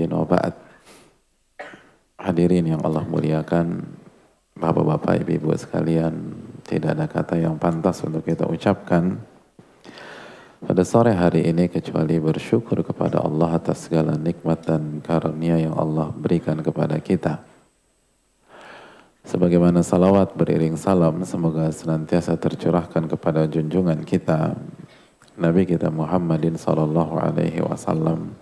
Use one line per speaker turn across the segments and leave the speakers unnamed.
Din wa. Hadirin yang Allah muliakan, Bapak-bapak, Ibu-ibu sekalian, tidak ada kata yang pantas untuk kita ucapkan pada sore hari ini kecuali bersyukur kepada Allah atas segala nikmat dan karunia yang Allah berikan kepada kita. Sebagaimana salawat beriring salam, semoga senantiasa tercurahkan kepada junjungan kita, Nabi kita Muhammadin Sallallahu Alaihi Wasallam,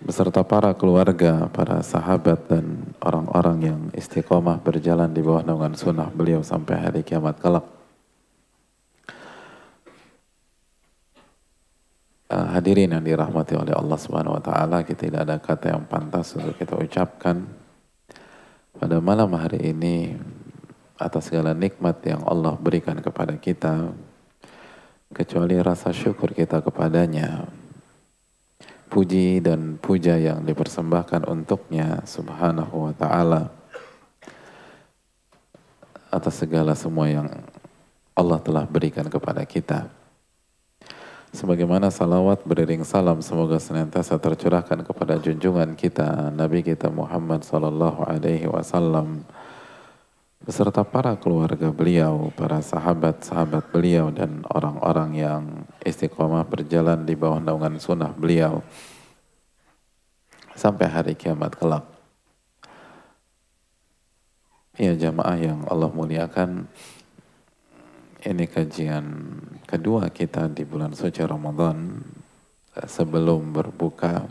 beserta para keluarga, para sahabat dan orang-orang yang istiqomah berjalan di bawah naungan sunnah beliau sampai hari kiamat kelak. uh, hadirin yang dirahmati oleh Allah Subhanahu wa taala, kita tidak ada kata yang pantas untuk kita ucapkan pada malam hari ini atas segala nikmat yang Allah berikan kepada kita kecuali rasa syukur kita kepadanya puji dan puja yang dipersembahkan untuknya subhanahu wa ta'ala atas segala semua yang Allah telah berikan kepada kita. Sebagaimana salawat beriring salam semoga senantiasa tercurahkan kepada junjungan kita Nabi kita Muhammad sallallahu alaihi wasallam beserta para keluarga beliau, para sahabat-sahabat beliau dan orang-orang yang istiqomah berjalan di bawah naungan sunnah beliau sampai hari kiamat kelak. Ya jamaah yang Allah muliakan, ini kajian kedua kita di bulan suci Ramadan eh, sebelum berbuka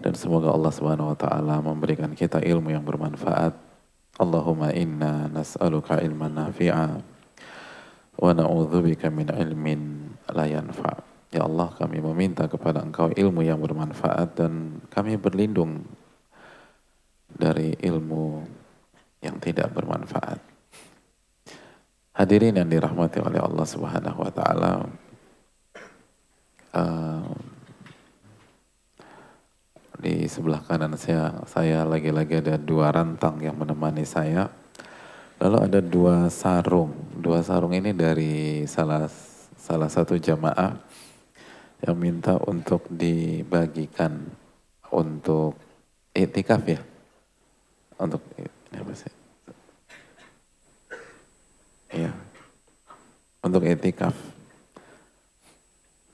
dan semoga Allah Subhanahu wa taala memberikan kita ilmu yang bermanfaat. Allahumma inna nas'aluka ilman nafi'a wa na'udzubika min ilmin la yanfa'. Ya Allah, kami meminta kepada Engkau ilmu yang bermanfaat dan kami berlindung dari ilmu yang tidak bermanfaat. Hadirin yang dirahmati oleh Allah Subhanahu wa taala. Uh, di sebelah kanan saya saya lagi-lagi ada dua rantang yang menemani saya. Lalu ada dua sarung. Dua sarung ini dari salah salah satu jamaah yang minta untuk dibagikan untuk itikaf ya. Untuk ini apa sih? ya untuk etikaf.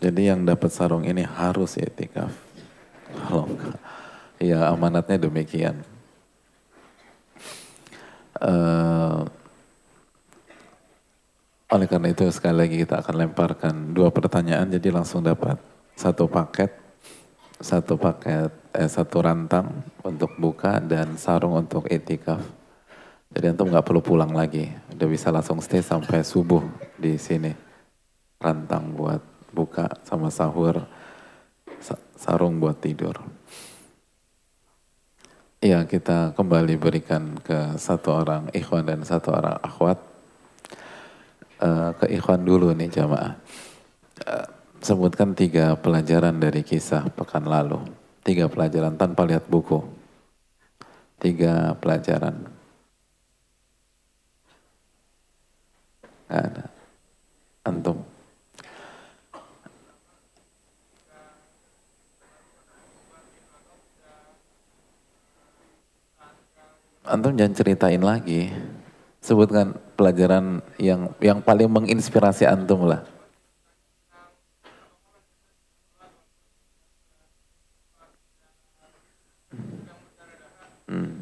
Jadi yang dapat sarung ini harus etikaf. Kalau ya amanatnya demikian. Uh, oleh karena itu sekali lagi kita akan lemparkan dua pertanyaan jadi langsung dapat satu paket satu paket eh, satu rantang untuk buka dan sarung untuk etikaf. Jadi antum nggak perlu pulang lagi, udah bisa langsung stay sampai subuh di sini. Rantang buat buka sama sahur, sarung buat tidur. Iya kita kembali berikan ke satu orang ikhwan dan satu orang akhwat. Uh, ke ikhwan dulu nih jamaah. Uh, sebutkan tiga pelajaran dari kisah pekan lalu. Tiga pelajaran tanpa lihat buku. Tiga pelajaran. Gak ada. Antum. Antum jangan ceritain lagi. Sebutkan pelajaran yang yang paling menginspirasi antum lah. Hmm.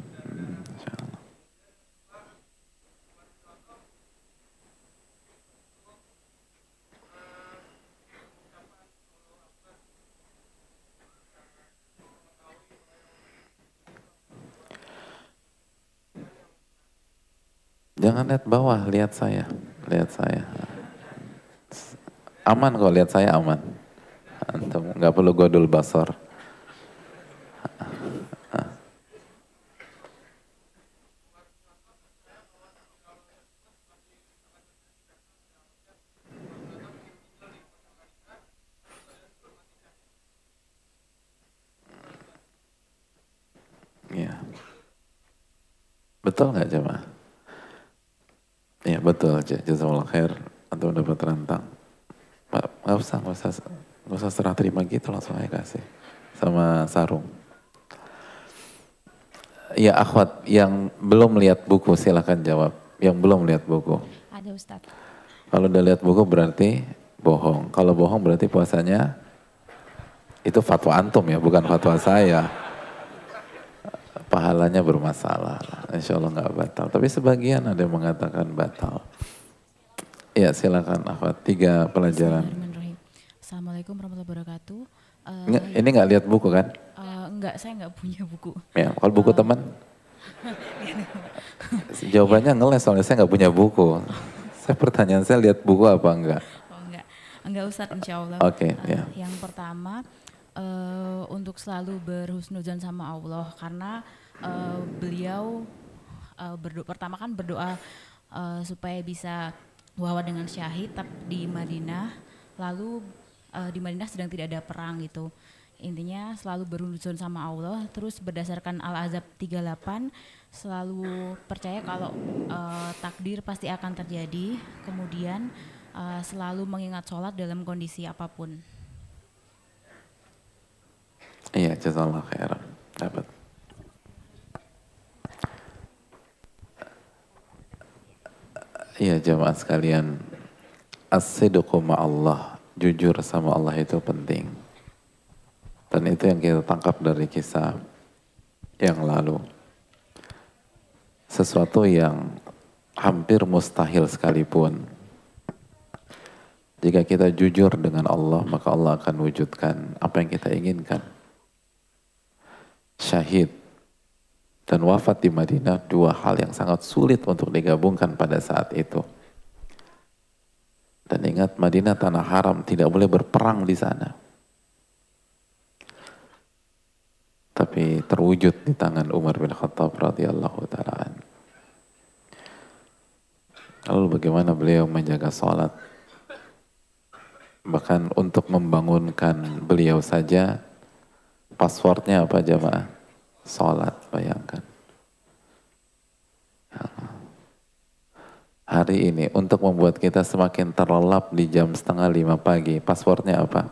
Jangan lihat bawah, lihat saya. Lihat saya. Aman kok, lihat saya aman. Antum nggak perlu godul basor. Iya. Betul nggak jemaah? Ya betul, jazakallah khair. Atau dapat rantang. Nggak usah, nggak usah, nggak usah serah terima gitu langsung aja kasih sama sarung. Ya akhwat yang belum lihat buku silahkan jawab. Yang belum lihat buku.
Ada Ustaz.
Kalau udah lihat buku berarti bohong. Kalau bohong berarti puasanya itu fatwa antum ya, bukan fatwa saya. Pahalanya bermasalah. Insya Allah nggak batal. Tapi sebagian ada yang mengatakan batal. Ya silakan Ahmad. Tiga pelajaran.
Assalamualaikum warahmatullahi wabarakatuh.
Uh, ini nggak lihat buku kan?
Uh, enggak, saya nggak punya buku.
Ya, kalau buku uh, teman? Jawabannya ngeles soalnya saya nggak punya buku. Saya pertanyaan saya lihat buku apa enggak?
Oh enggak, enggak usah insya Allah.
Oke, okay, uh, ya.
Yang pertama, uh, untuk selalu berhusnuzan sama Allah karena uh, beliau uh, berdoa pertama kan berdoa uh, supaya bisa wafat dengan syahid di Madinah. Lalu uh, di Madinah sedang tidak ada perang gitu. Intinya selalu berhusnuzon sama Allah terus berdasarkan Al-Azab 38 selalu percaya kalau uh, takdir pasti akan terjadi. Kemudian uh, selalu mengingat sholat dalam kondisi apa pun.
Iya jazakallah khairan. Dapat Iya jamaah sekalian. As-sidqu Allah Jujur sama Allah itu penting. Dan itu yang kita tangkap dari kisah Yang lalu. Sesuatu yang Hampir mustahil sekalipun. Jika kita jujur dengan Allah Maka Allah akan wujudkan Apa yang kita inginkan. Syahid dan wafat di Madinah dua hal yang sangat sulit untuk digabungkan pada saat itu. Dan ingat Madinah tanah haram tidak boleh berperang di sana. Tapi terwujud di tangan Umar bin Khattab radhiyallahu taala. Lalu bagaimana beliau menjaga sholat? Bahkan untuk membangunkan beliau saja, passwordnya apa jamaah? Sholat, bayangkan. Hari ini untuk membuat kita semakin terlelap di jam setengah lima pagi, passwordnya apa?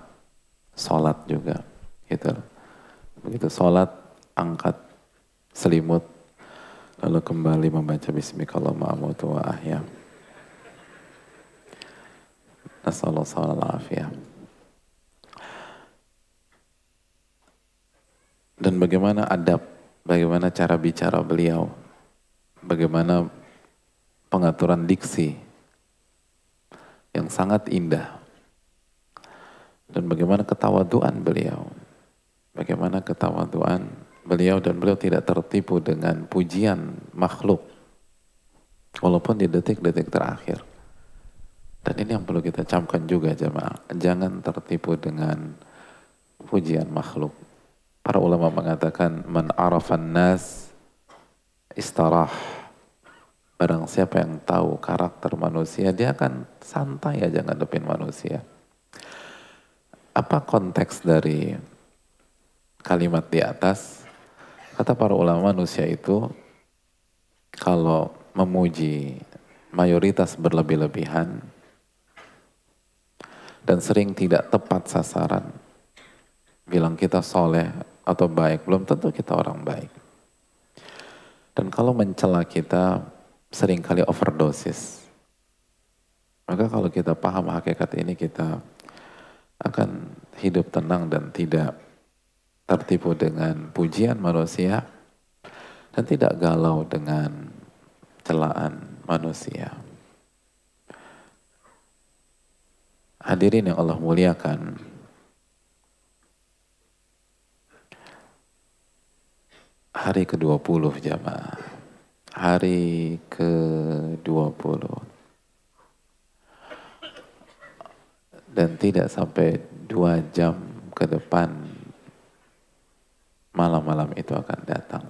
Sholat juga. Gitu. Begitu sholat, angkat selimut, lalu kembali membaca Bismillahirrahmanirrahim wa ahya. Nasallallahu dan bagaimana adab, bagaimana cara bicara beliau, bagaimana pengaturan diksi yang sangat indah, dan bagaimana ketawaduan beliau, bagaimana ketawaduan beliau dan beliau tidak tertipu dengan pujian makhluk, walaupun di detik-detik terakhir. Dan ini yang perlu kita camkan juga jemaah, jangan tertipu dengan pujian makhluk Para ulama mengatakan man arafan nas istarah. Barang siapa yang tahu karakter manusia, dia akan santai aja ngadepin manusia. Apa konteks dari kalimat di atas? Kata para ulama manusia itu kalau memuji mayoritas berlebih-lebihan dan sering tidak tepat sasaran, bilang kita soleh, atau baik, belum tentu kita orang baik. Dan kalau mencela kita sering kali overdosis. Maka kalau kita paham hakikat ini kita akan hidup tenang dan tidak tertipu dengan pujian manusia dan tidak galau dengan celaan manusia. Hadirin yang Allah muliakan, hari ke-20 jamaah. Hari ke-20. Dan tidak sampai dua jam ke depan malam-malam itu akan datang.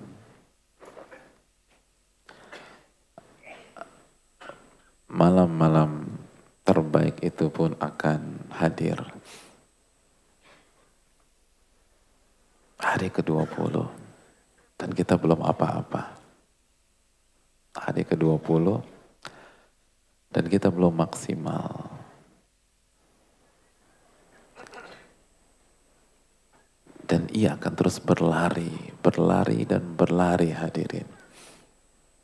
Malam-malam terbaik itu pun akan hadir. Hari ke-20 dan kita belum apa-apa. hari ke-20 dan kita belum maksimal. Dan ia akan terus berlari, berlari dan berlari hadirin.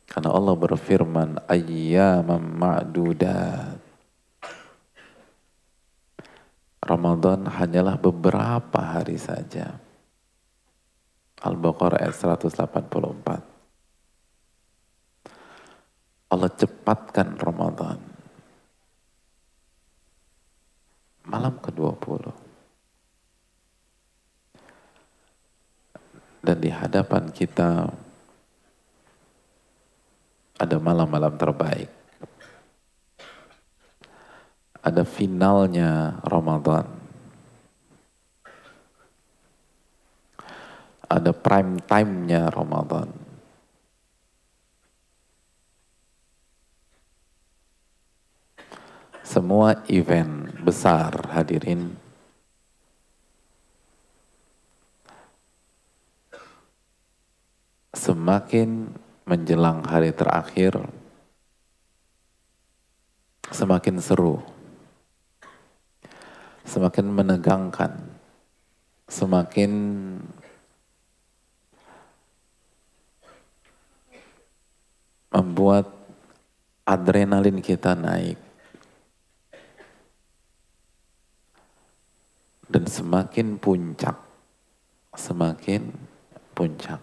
Karena Allah berfirman, ayyamam ma'dudat. Ramadan hanyalah beberapa hari saja. Al-Baqarah ayat 184. Allah cepatkan Ramadan. Malam ke-20. Dan di hadapan kita ada malam-malam terbaik. Ada finalnya Ramadan. Ada prime time-nya Ramadan. Semua event besar hadirin. Semakin menjelang hari terakhir semakin seru. Semakin menegangkan. Semakin membuat adrenalin kita naik dan semakin puncak, semakin puncak.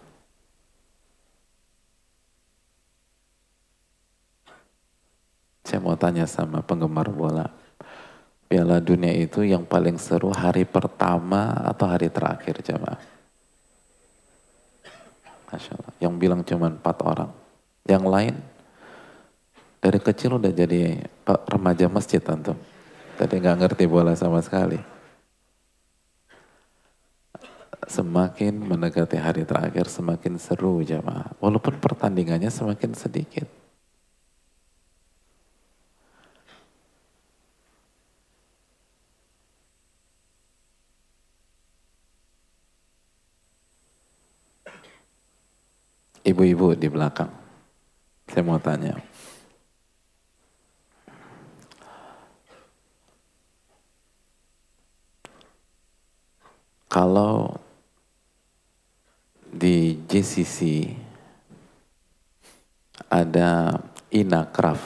Saya mau tanya sama penggemar bola, Piala Dunia itu yang paling seru hari pertama atau hari terakhir coba? Masya Allah. Yang bilang cuma empat orang. Yang lain dari kecil udah jadi remaja masjid tentu. Tadi nggak ngerti bola sama sekali semakin mendekati hari terakhir semakin seru jamaah. Walaupun pertandingannya semakin sedikit. Ibu-ibu di belakang. Saya mau tanya. Kalau di JCC ada Inakraf.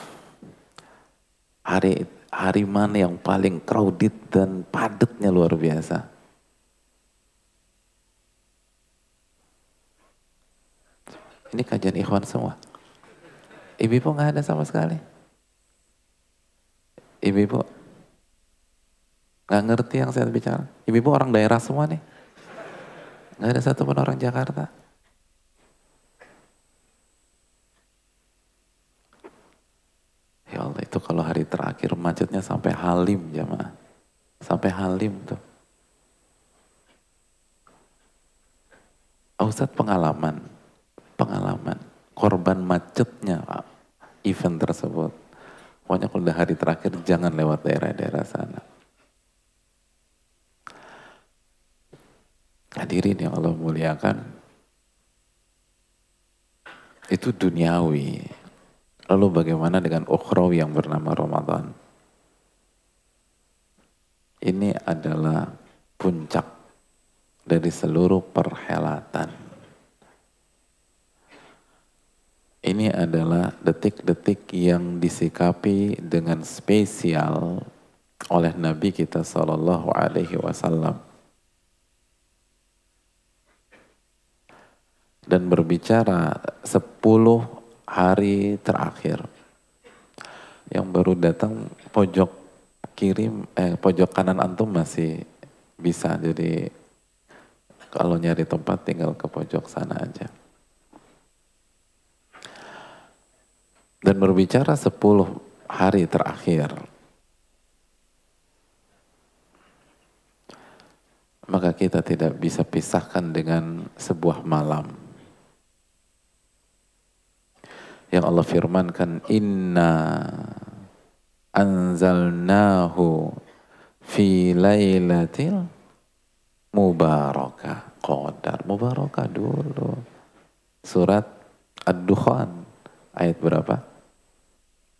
Hari hari mana yang paling crowded dan padatnya luar biasa? Ini kajian ikhwan semua. Ibu-ibu nggak ada sama sekali. Ibu-ibu nggak ngerti yang saya bicara. Ibu-ibu orang daerah semua nih. Nggak ada satu pun orang Jakarta. Ya Allah itu kalau hari terakhir macetnya sampai Halim jamaah. Sampai Halim tuh. Ustadz pengalaman, pengalaman, korban macetnya event tersebut. Pokoknya kalau udah hari terakhir jangan lewat daerah-daerah sana. Hadirin yang Allah muliakan, itu duniawi. Lalu bagaimana dengan ukhrawi yang bernama Ramadan? Ini adalah puncak dari seluruh perhelatan. Ini adalah detik-detik yang disikapi dengan spesial oleh Nabi kita Sallallahu Alaihi Wasallam. Dan berbicara 10 hari terakhir. Yang baru datang pojok kiri eh pojok kanan antum masih bisa. Jadi kalau nyari tempat tinggal ke pojok sana aja dan berbicara 10 hari terakhir. Maka kita tidak bisa pisahkan dengan sebuah malam. Yang Allah firmankan inna anzalnahu fi lailatil mubarakah qadar mubarakah dulu. Surat ad-dukhan Ayat berapa?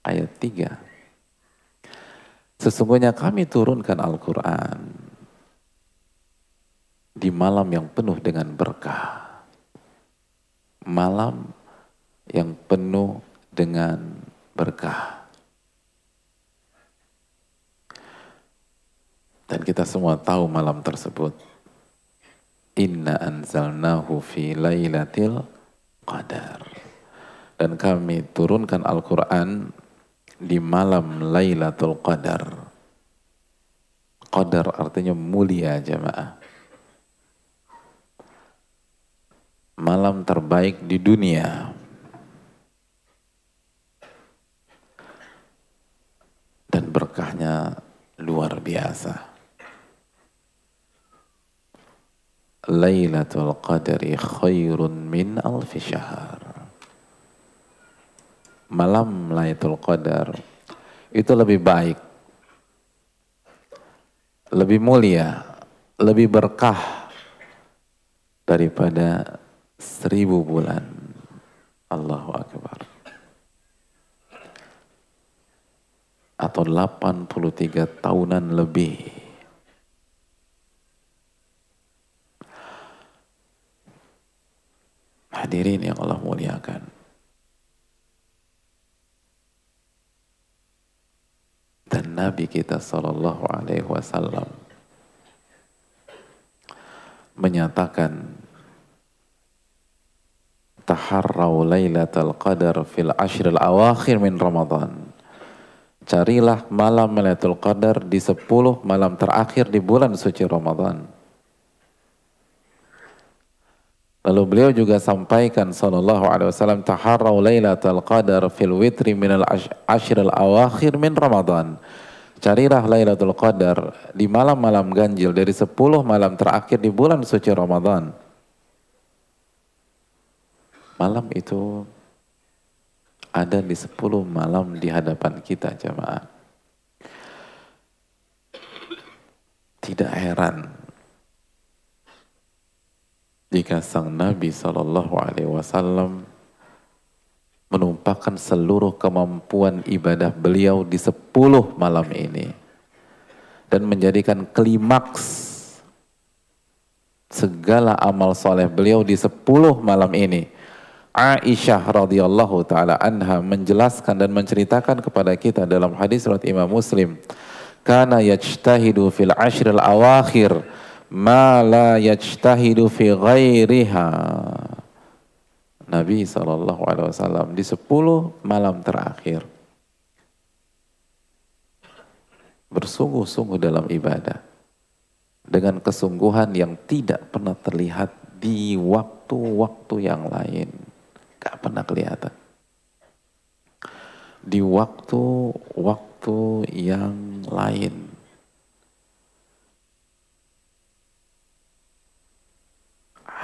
Ayat 3. Sesungguhnya kami turunkan Al-Quran di malam yang penuh dengan berkah. Malam yang penuh dengan berkah. Dan kita semua tahu malam tersebut. Inna anzalnahu fi laylatil qadar. Dan kami turunkan Al-Quran di malam Lailatul Qadar. Qadar artinya mulia jemaah. Malam terbaik di dunia. Dan berkahnya luar biasa. Lailatul Qadari khairun min alfi syahr malam Lailatul Qadar itu lebih baik, lebih mulia, lebih berkah daripada seribu bulan. Allahu Akbar. Atau 83 tahunan lebih. Hadirin yang Allah muliakan. Dan Nabi kita Shallallahu Alaihi Wasallam menyatakan taharrau lailatul qadar fil ashril awakhir min Ramadan. Carilah malam Lailatul Qadar di 10 malam terakhir di bulan suci Ramadan Lalu beliau juga sampaikan sallallahu alaihi wasallam taharrau lailatul qadar fil witri minal ashril awakhir min Ramadan. Carilah Lailatul Qadar di malam-malam ganjil dari 10 malam terakhir di bulan suci Ramadan. Malam itu ada di 10 malam di hadapan kita jemaah. Tidak heran jika sang Nabi Shallallahu Alaihi Wasallam menumpahkan seluruh kemampuan ibadah beliau di sepuluh malam ini dan menjadikan klimaks segala amal soleh beliau di sepuluh malam ini. Aisyah radhiyallahu taala anha menjelaskan dan menceritakan kepada kita dalam hadis riwayat Imam Muslim, kana yajtahidu fil ashril awakhir ma la yajtahidu fi ghairiha. Nabi Wasallam di sepuluh malam terakhir bersungguh-sungguh dalam ibadah dengan kesungguhan yang tidak pernah terlihat di waktu-waktu yang lain. Gak pernah kelihatan. Di waktu-waktu yang lain.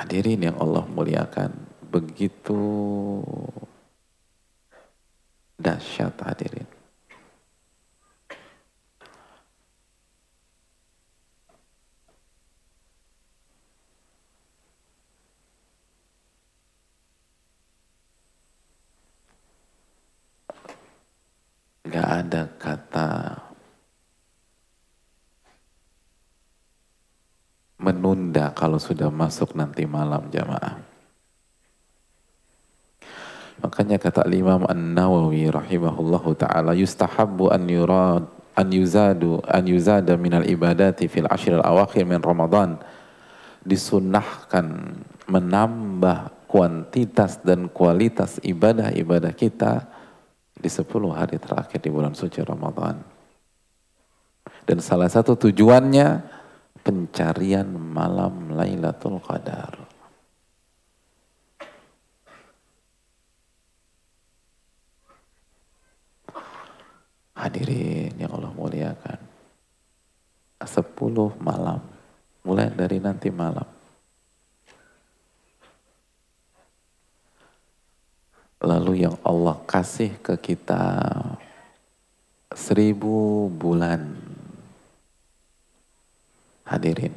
Hadirin yang Allah muliakan, begitu dahsyat hadirin. Gak ada kata menunda kalau sudah masuk nanti malam jamaah. Makanya kata Imam An-Nawawi rahimahullahu taala yustahabbu an yurad an yuzadu an yuzada minal ibadati fil ashr al awakhir min Ramadan disunnahkan menambah kuantitas dan kualitas ibadah-ibadah kita di 10 hari terakhir di bulan suci Ramadan. Dan salah satu tujuannya pencarian malam Lailatul Qadar. Hadirin yang Allah muliakan. Sepuluh malam, mulai dari nanti malam. Lalu yang Allah kasih ke kita seribu bulan Hadirin.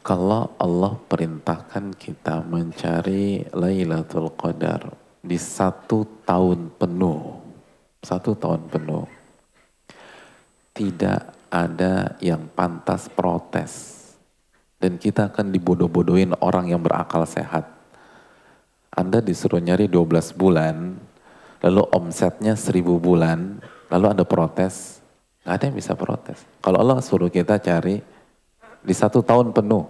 Kalau Allah perintahkan kita mencari Lailatul Qadar di satu tahun penuh, satu tahun penuh, tidak ada yang pantas protes. Dan kita akan dibodoh-bodohin orang yang berakal sehat. Anda disuruh nyari 12 bulan, lalu omsetnya 1000 bulan, lalu Anda protes, nggak ada yang bisa protes. Kalau Allah suruh kita cari di satu tahun penuh,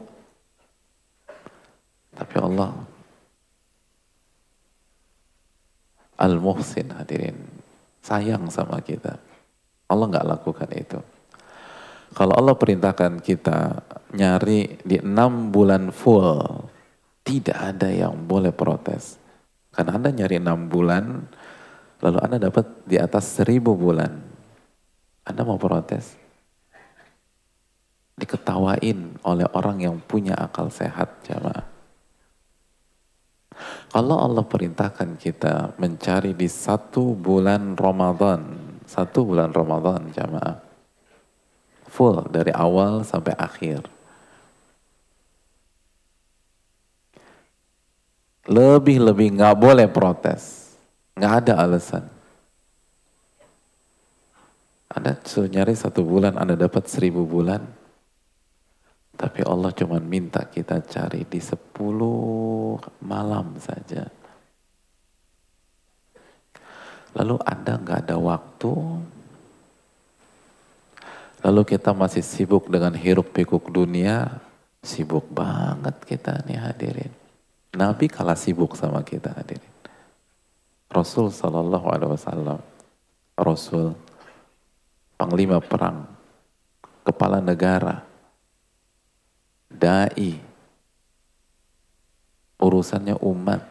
tapi Allah Al-Muhsin hadirin. Sayang sama kita. Allah nggak lakukan itu. Kalau Allah perintahkan kita nyari di enam bulan full, tidak ada yang boleh protes. Karena Anda nyari enam bulan, lalu Anda dapat di atas seribu bulan. Anda mau protes? Diketawain oleh orang yang punya akal sehat, jamaah. Kalau Allah perintahkan kita mencari di satu bulan Ramadan, satu bulan Ramadan jamaah, full dari awal sampai akhir. Lebih-lebih nggak boleh protes, nggak ada alasan. Anda nyari satu bulan, Anda dapat seribu bulan, tapi Allah cuma minta kita cari di sepuluh malam saja. Lalu Anda nggak ada waktu, lalu kita masih sibuk dengan hiruk pikuk dunia, sibuk banget kita nih hadirin. Nabi kalah sibuk sama kita hadirin. Rasul Sallallahu Alaihi Wasallam, Rasul, panglima perang, kepala negara, dai, urusannya umat.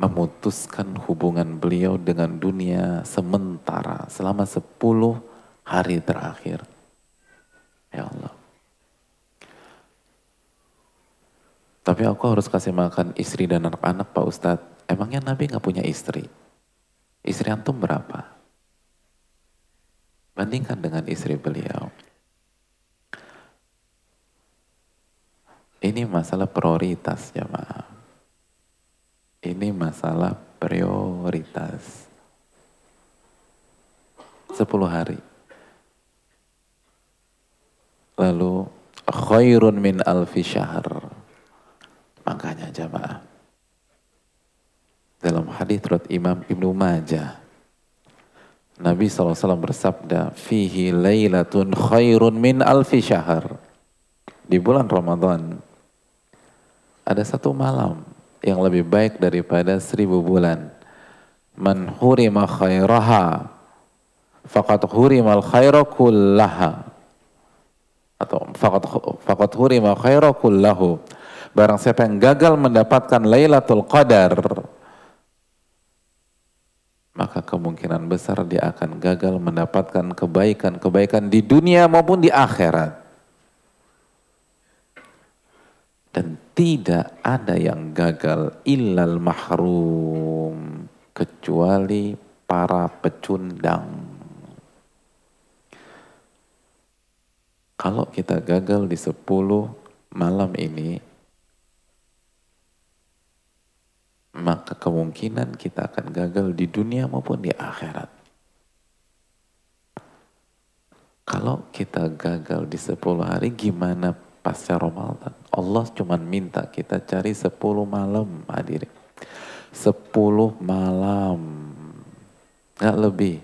Memutuskan hubungan beliau dengan dunia sementara selama sepuluh hari terakhir. Ya Allah. Tapi aku harus kasih makan istri dan anak-anak Pak Ustadz. Emangnya Nabi nggak punya istri? Istri antum berapa? Bandingkan dengan istri beliau. Ini masalah prioritas maaf. Ini masalah prioritas. Sepuluh hari. Lalu khairun min alfi syahr. Makanya jamaah. Dalam hadis riwayat Imam Ibnu Majah Nabi SAW bersabda, Fihi laylatun khairun min alfi syahr. Di bulan Ramadan, ada satu malam yang lebih baik daripada seribu bulan. Man hurima khairaha, faqad hurimal khaira kullaha. Atau faqad, faqad hurima khaira kullahu. Barang siapa yang gagal mendapatkan Lailatul Qadar, maka kemungkinan besar dia akan gagal mendapatkan kebaikan-kebaikan di dunia maupun di akhirat. Dan tidak ada yang gagal illal mahrum kecuali para pecundang. Kalau kita gagal di 10 malam ini, maka kemungkinan kita akan gagal di dunia maupun di akhirat. Kalau kita gagal di 10 hari, gimana pasca Ramadan? Allah cuma minta kita cari 10 malam hadirin. 10 malam. Gak lebih.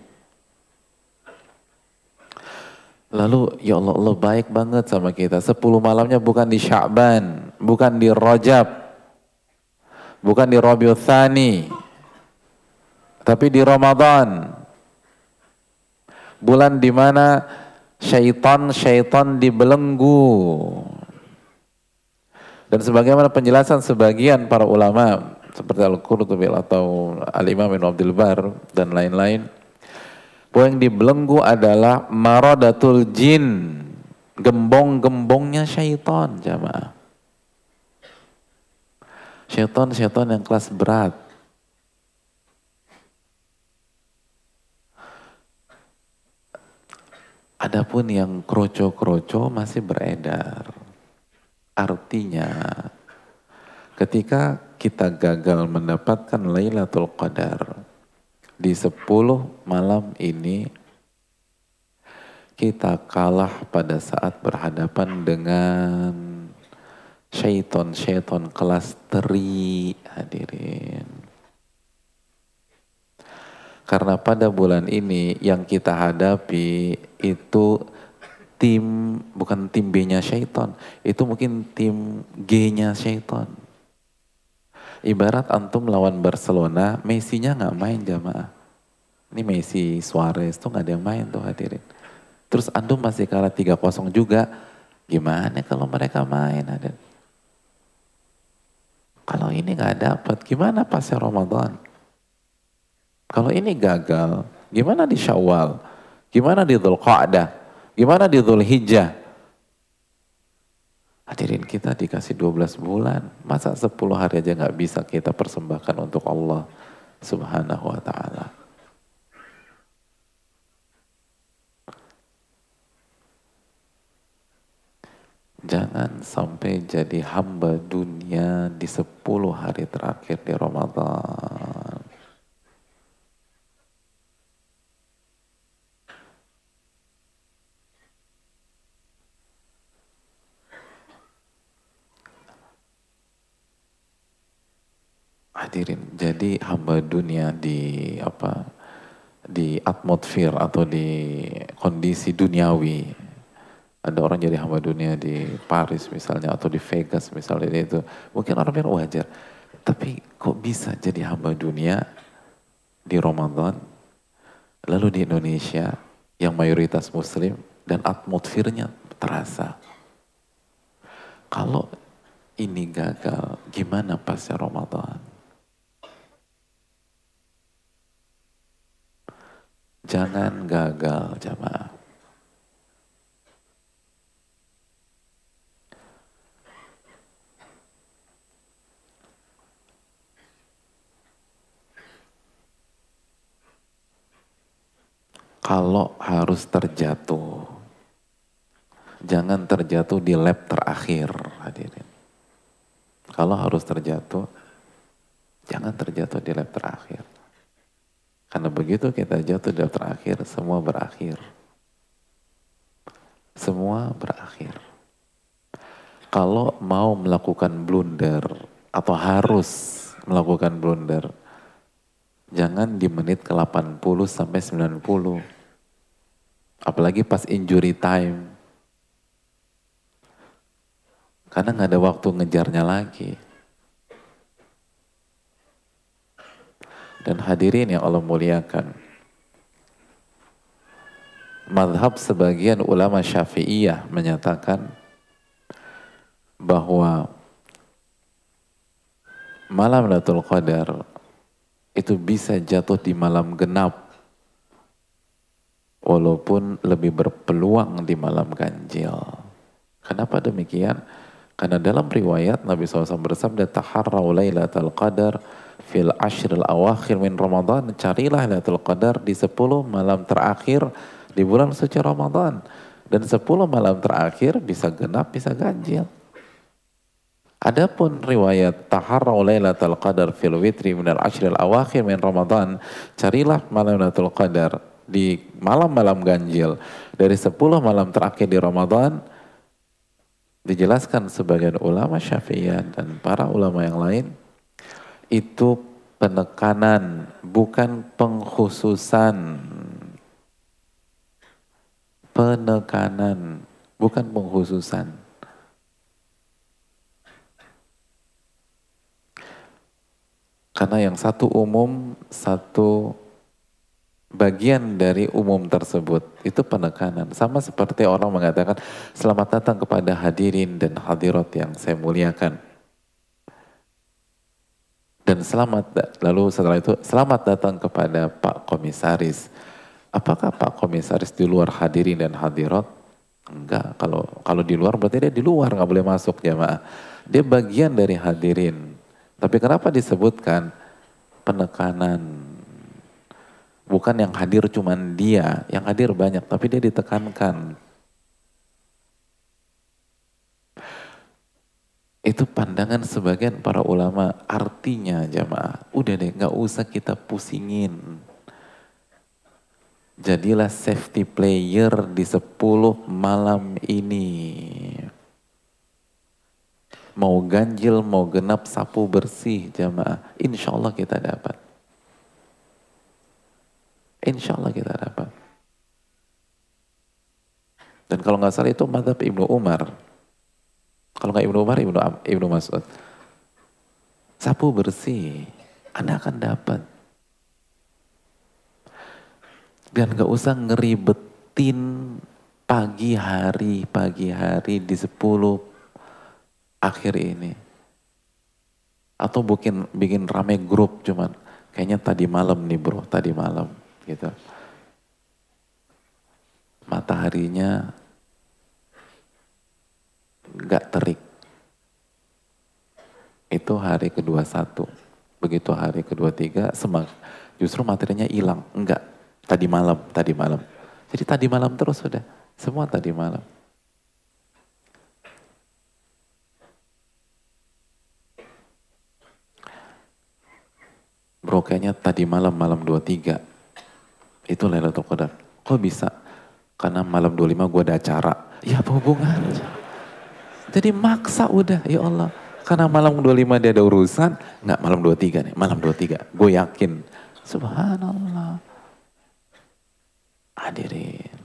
Lalu ya Allah, Allah baik banget sama kita. 10 malamnya bukan di Sya'ban, bukan di Rajab, bukan di Rabiul Thani, tapi di Ramadan. Bulan di mana syaitan-syaitan dibelenggu. Dan sebagaimana penjelasan sebagian para ulama seperti Al-Qurtubi atau Al-Imam Ibn Abdul Bar dan lain-lain bahwa yang dibelenggu adalah maradatul jin gembong-gembongnya syaitan jamaah Syaitan-syaitan yang kelas berat. Adapun yang kroco-kroco masih beredar. Artinya ketika kita gagal mendapatkan Lailatul Qadar di 10 malam ini kita kalah pada saat berhadapan dengan syaiton-syaiton kelas teri hadirin. Karena pada bulan ini yang kita hadapi itu tim bukan tim B-nya syaiton, itu mungkin tim G-nya syaiton. Ibarat antum lawan Barcelona, Messi-nya nggak main jamaah. Ini Messi, Suarez tuh nggak ada yang main tuh hadirin. Terus antum masih kalah 3-0 juga. Gimana kalau mereka main hadirin? Kalau ini nggak dapat, gimana pasnya Ramadan? Kalau ini gagal, gimana di Syawal? Gimana di Dhul Qa'dah? Gimana di Dhul Hijjah? Hadirin kita dikasih 12 bulan, masa 10 hari aja nggak bisa kita persembahkan untuk Allah subhanahu wa ta'ala. Jangan sampai jadi hamba dunia di 10 hari terakhir di Ramadan. Hadirin, jadi hamba dunia di apa di atmosfer atau di kondisi duniawi. Ada orang jadi hamba dunia di Paris misalnya atau di Vegas misalnya itu. Mungkin orang bilang wajar. Tapi kok bisa jadi hamba dunia di Ramadan, lalu di Indonesia yang mayoritas muslim dan atmosfernya terasa. Kalau ini gagal, gimana pasca Ramadan? Jangan gagal jamaah. Kalau harus terjatuh, jangan terjatuh di lap terakhir hadirin. Kalau harus terjatuh, jangan terjatuh di lap terakhir. Karena begitu kita jatuh di terakhir, semua berakhir. Semua berakhir. Kalau mau melakukan blunder atau harus melakukan blunder, jangan di menit ke 80 sampai 90. Apalagi pas injury time. Karena nggak ada waktu ngejarnya lagi. dan hadirin yang Allah muliakan. Madhab sebagian ulama syafi'iyah menyatakan bahwa malam Lailatul Qadar itu bisa jatuh di malam genap walaupun lebih berpeluang di malam ganjil. Kenapa demikian? Karena dalam riwayat Nabi SAW bersabda taharrau lailatul qadar fil ashril awakhir min Ramadan carilah Lailatul Qadar di 10 malam terakhir di bulan suci Ramadan dan 10 malam terakhir bisa genap bisa ganjil Adapun riwayat taharrau lailatul qadar fil witri min al ashril awakhir min Ramadan carilah malam Lailatul Qadar di malam-malam ganjil dari 10 malam terakhir di Ramadan dijelaskan sebagian ulama Syafi'iyah dan para ulama yang lain itu penekanan, bukan pengkhususan. Penekanan, bukan pengkhususan. Karena yang satu umum, satu bagian dari umum tersebut itu penekanan. Sama seperti orang mengatakan selamat datang kepada hadirin dan hadirat yang saya muliakan. Dan selamat, lalu setelah itu selamat datang kepada Pak Komisaris. Apakah Pak Komisaris di luar hadirin dan hadirat? Enggak, kalau kalau di luar berarti dia di luar, nggak boleh masuk jamaah. Dia bagian dari hadirin. Tapi kenapa disebutkan penekanan? Bukan yang hadir cuman dia, yang hadir banyak, tapi dia ditekankan. Itu pandangan sebagian para ulama artinya jamaah. Udah deh nggak usah kita pusingin. Jadilah safety player di 10 malam ini. Mau ganjil, mau genap, sapu bersih jamaah. Insya Allah kita dapat. Insya Allah kita dapat. Dan kalau nggak salah itu madhab Ibnu Umar. Kalau nggak Ibnu Umar, Ibnu, Ibnu Mas'ud. Sapu bersih, Anda akan dapat. Dan gak usah ngeribetin pagi hari, pagi hari di 10 akhir ini. Atau bikin bikin rame grup cuman kayaknya tadi malam nih bro, tadi malam gitu. Mataharinya gak terik. Itu hari kedua satu. Begitu hari kedua tiga, semak, justru materinya hilang. Enggak, Tadi malam, tadi malam. Jadi tadi malam terus sudah. Semua tadi malam. Bro kayaknya tadi malam, malam 23. Itu Lailatul Qadar. Kok bisa? Karena malam 25 gue ada acara. Ya apa hubungannya? Jadi maksa udah, ya Allah. Karena malam 25 dia ada urusan, nggak malam 23 nih, malam 23. Gue yakin. Subhanallah. Hadirin.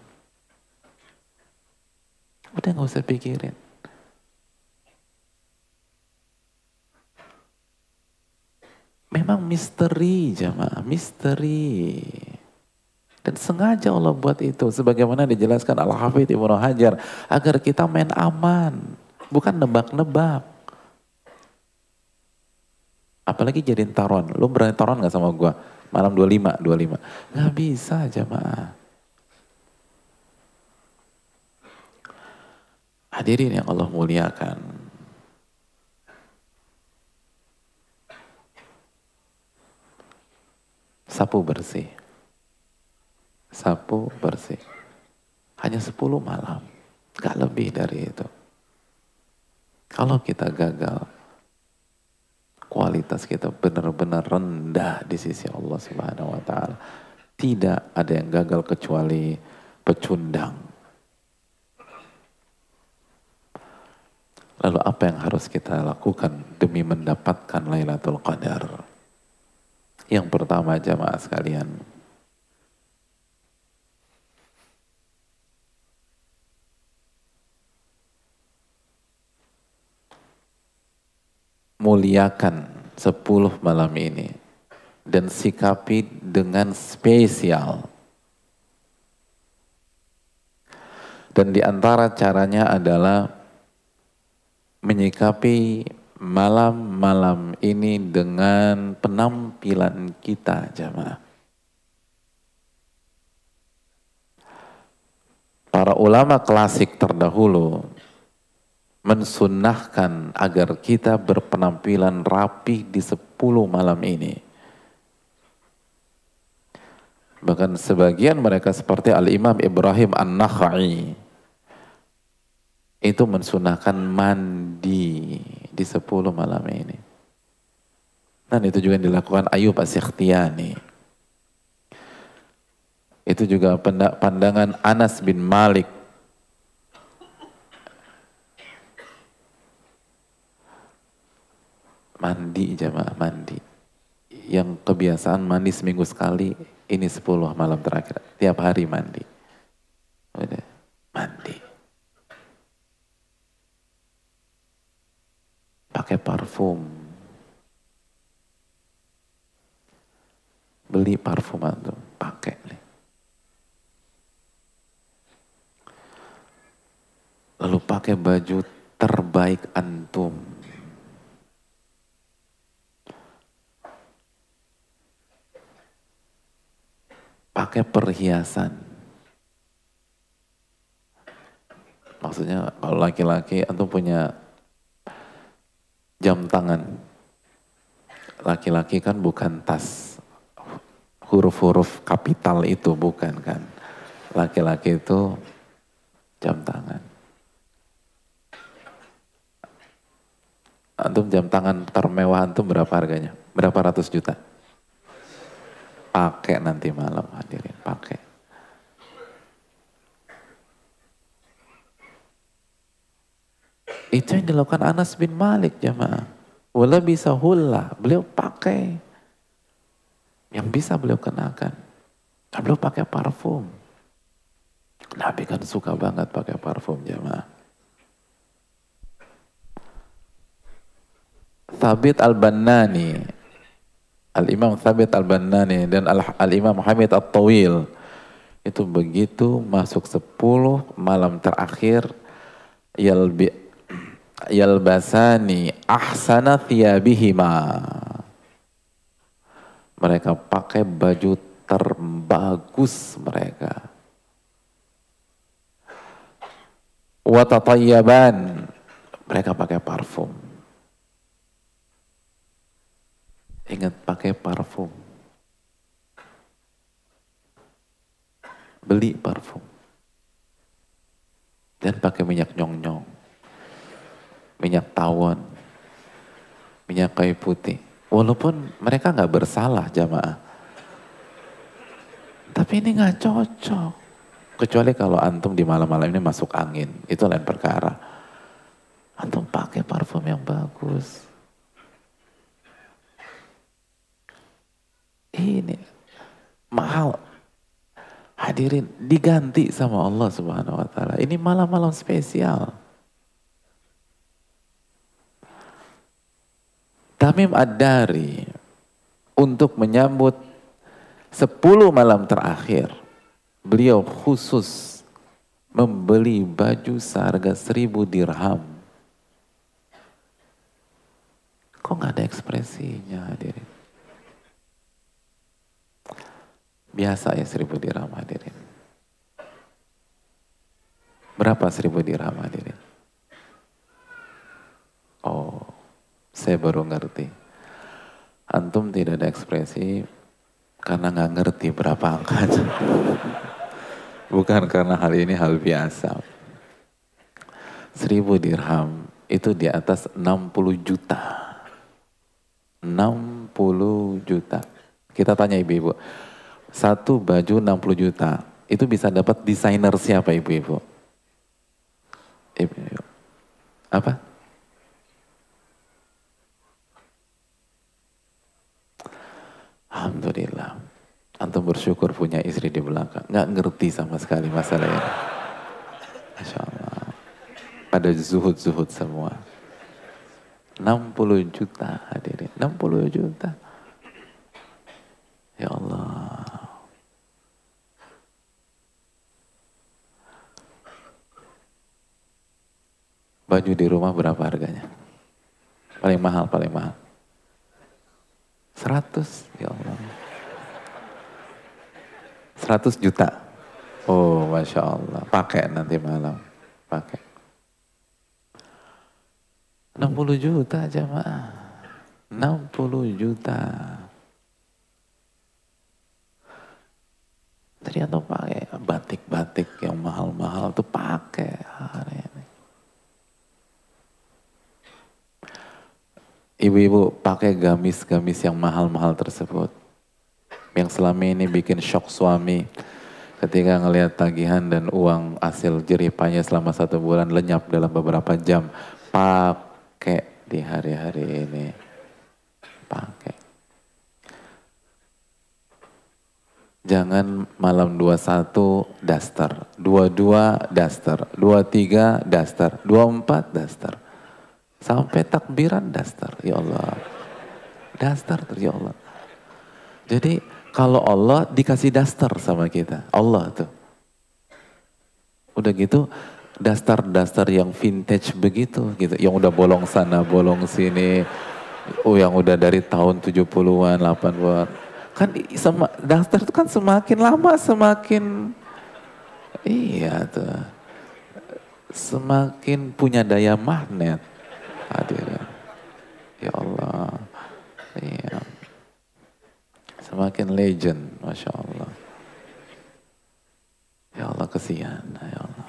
Udah gak usah pikirin. Memang misteri jamaah, misteri. Dan sengaja Allah buat itu. Sebagaimana dijelaskan Al-Hafidh Ibnu Hajar. Agar kita main aman. Bukan nebak-nebak. Apalagi jadiin taruhan. Lu berani taruhan gak sama gue? Malam 25, 25. Gak bisa jamaah. Hadirin yang Allah muliakan. Sapu bersih. Sapu bersih. Hanya 10 malam. Gak lebih dari itu. Kalau kita gagal, kualitas kita benar-benar rendah di sisi Allah Subhanahu wa taala. Tidak ada yang gagal kecuali pecundang Lalu apa yang harus kita lakukan demi mendapatkan Lailatul Qadar? Yang pertama jamaah sekalian, muliakan sepuluh malam ini dan sikapi dengan spesial. Dan di antara caranya adalah menyikapi malam-malam ini dengan penampilan kita jamaah. Para ulama klasik terdahulu mensunahkan agar kita berpenampilan rapi di sepuluh malam ini. Bahkan sebagian mereka seperti Al-Imam Ibrahim An-Nakhai itu mensunahkan mandi di 10 malam ini. Dan itu juga dilakukan Ayub Asyikhtiyani. Itu juga pandangan Anas bin Malik. Mandi jamaah, mandi. Yang kebiasaan mandi seminggu sekali, ini 10 malam terakhir. Tiap hari mandi. Udah, mandi. pakai parfum. Beli parfum antum, pakai nih. Lalu pakai baju terbaik antum. Pakai perhiasan. Maksudnya kalau laki-laki antum punya jam tangan. Laki-laki kan bukan tas huruf-huruf kapital itu bukan kan. Laki-laki itu jam tangan. Antum jam tangan termewah antum berapa harganya? Berapa ratus juta? Pakai nanti malam hadirin, pakai. Itu yang dilakukan Anas bin Malik jamaah. Wala bisa hula, beliau pakai. Yang bisa beliau kenakan. Dan beliau pakai parfum. Nabi kan suka banget pakai parfum jamaah. Thabit al-Bannani Al-Imam Thabit al-Bannani dan Al-Imam Hamid al-Tawil itu begitu masuk sepuluh malam terakhir yalbi yalbasani ahsana thiyabihima. Mereka pakai baju terbagus mereka. Watatayyaban mereka pakai parfum Ingat pakai parfum. Beli parfum. Dan pakai minyak nyong-nyong. Minyak tawon. Minyak kayu putih. Walaupun mereka nggak bersalah jamaah. Tapi ini nggak cocok. Kecuali kalau antum di malam-malam ini masuk angin. Itu lain perkara. Antum pakai parfum yang bagus Ini mahal. Hadirin diganti sama Allah Subhanahu wa taala. Ini malam-malam spesial. Tamim Ad-Dari untuk menyambut 10 malam terakhir beliau khusus membeli baju seharga seribu dirham. Kok nggak ada ekspresinya hadirin? Biasa ya seribu dirham hadirin. Berapa seribu dirham hadirin? Oh, saya baru ngerti. Antum tidak ada ekspresi karena nggak ngerti berapa angkanya. Bukan karena hal ini hal biasa. Seribu dirham itu di atas 60 juta. 60 juta. Kita tanya ibu-ibu, satu baju 60 juta. Itu bisa dapat desainer siapa ibu-ibu? Ibu, apa? Alhamdulillah. Antum bersyukur punya istri di belakang. Nggak ngerti sama sekali masalah ini. Masya Allah. Pada zuhud-zuhud semua. 60 juta hadirin. 60 juta. Ya Allah. Baju di rumah berapa harganya? Paling mahal, paling mahal. 100, ya Allah. 100 juta. Oh, Masya Allah. Pakai nanti malam. Pakai. 60 juta jamaah. 60 juta. Atau pakai batik-batik yang mahal-mahal tuh pakai hari ini. Ibu-ibu pakai gamis-gamis yang mahal-mahal tersebut. Yang selama ini bikin shock suami ketika ngelihat tagihan dan uang hasil jeripanya selama satu bulan lenyap dalam beberapa jam. Pakai di hari-hari ini. Pakai. Jangan malam 21 daster, 22 daster, 23 daster, 24 daster. Sampai takbiran daster, ya Allah. Daster, ya Allah. Jadi kalau Allah dikasih daster sama kita, Allah tuh. Udah gitu daster-daster yang vintage begitu gitu, yang udah bolong sana, bolong sini, oh yang udah dari tahun 70-an, 80-an Kan sama, daftar itu kan semakin lama semakin iya tuh. Semakin punya daya magnet. Hadirin. Ya Allah. Iya. Semakin legend, Masya Allah. Ya Allah kesian, ya Allah.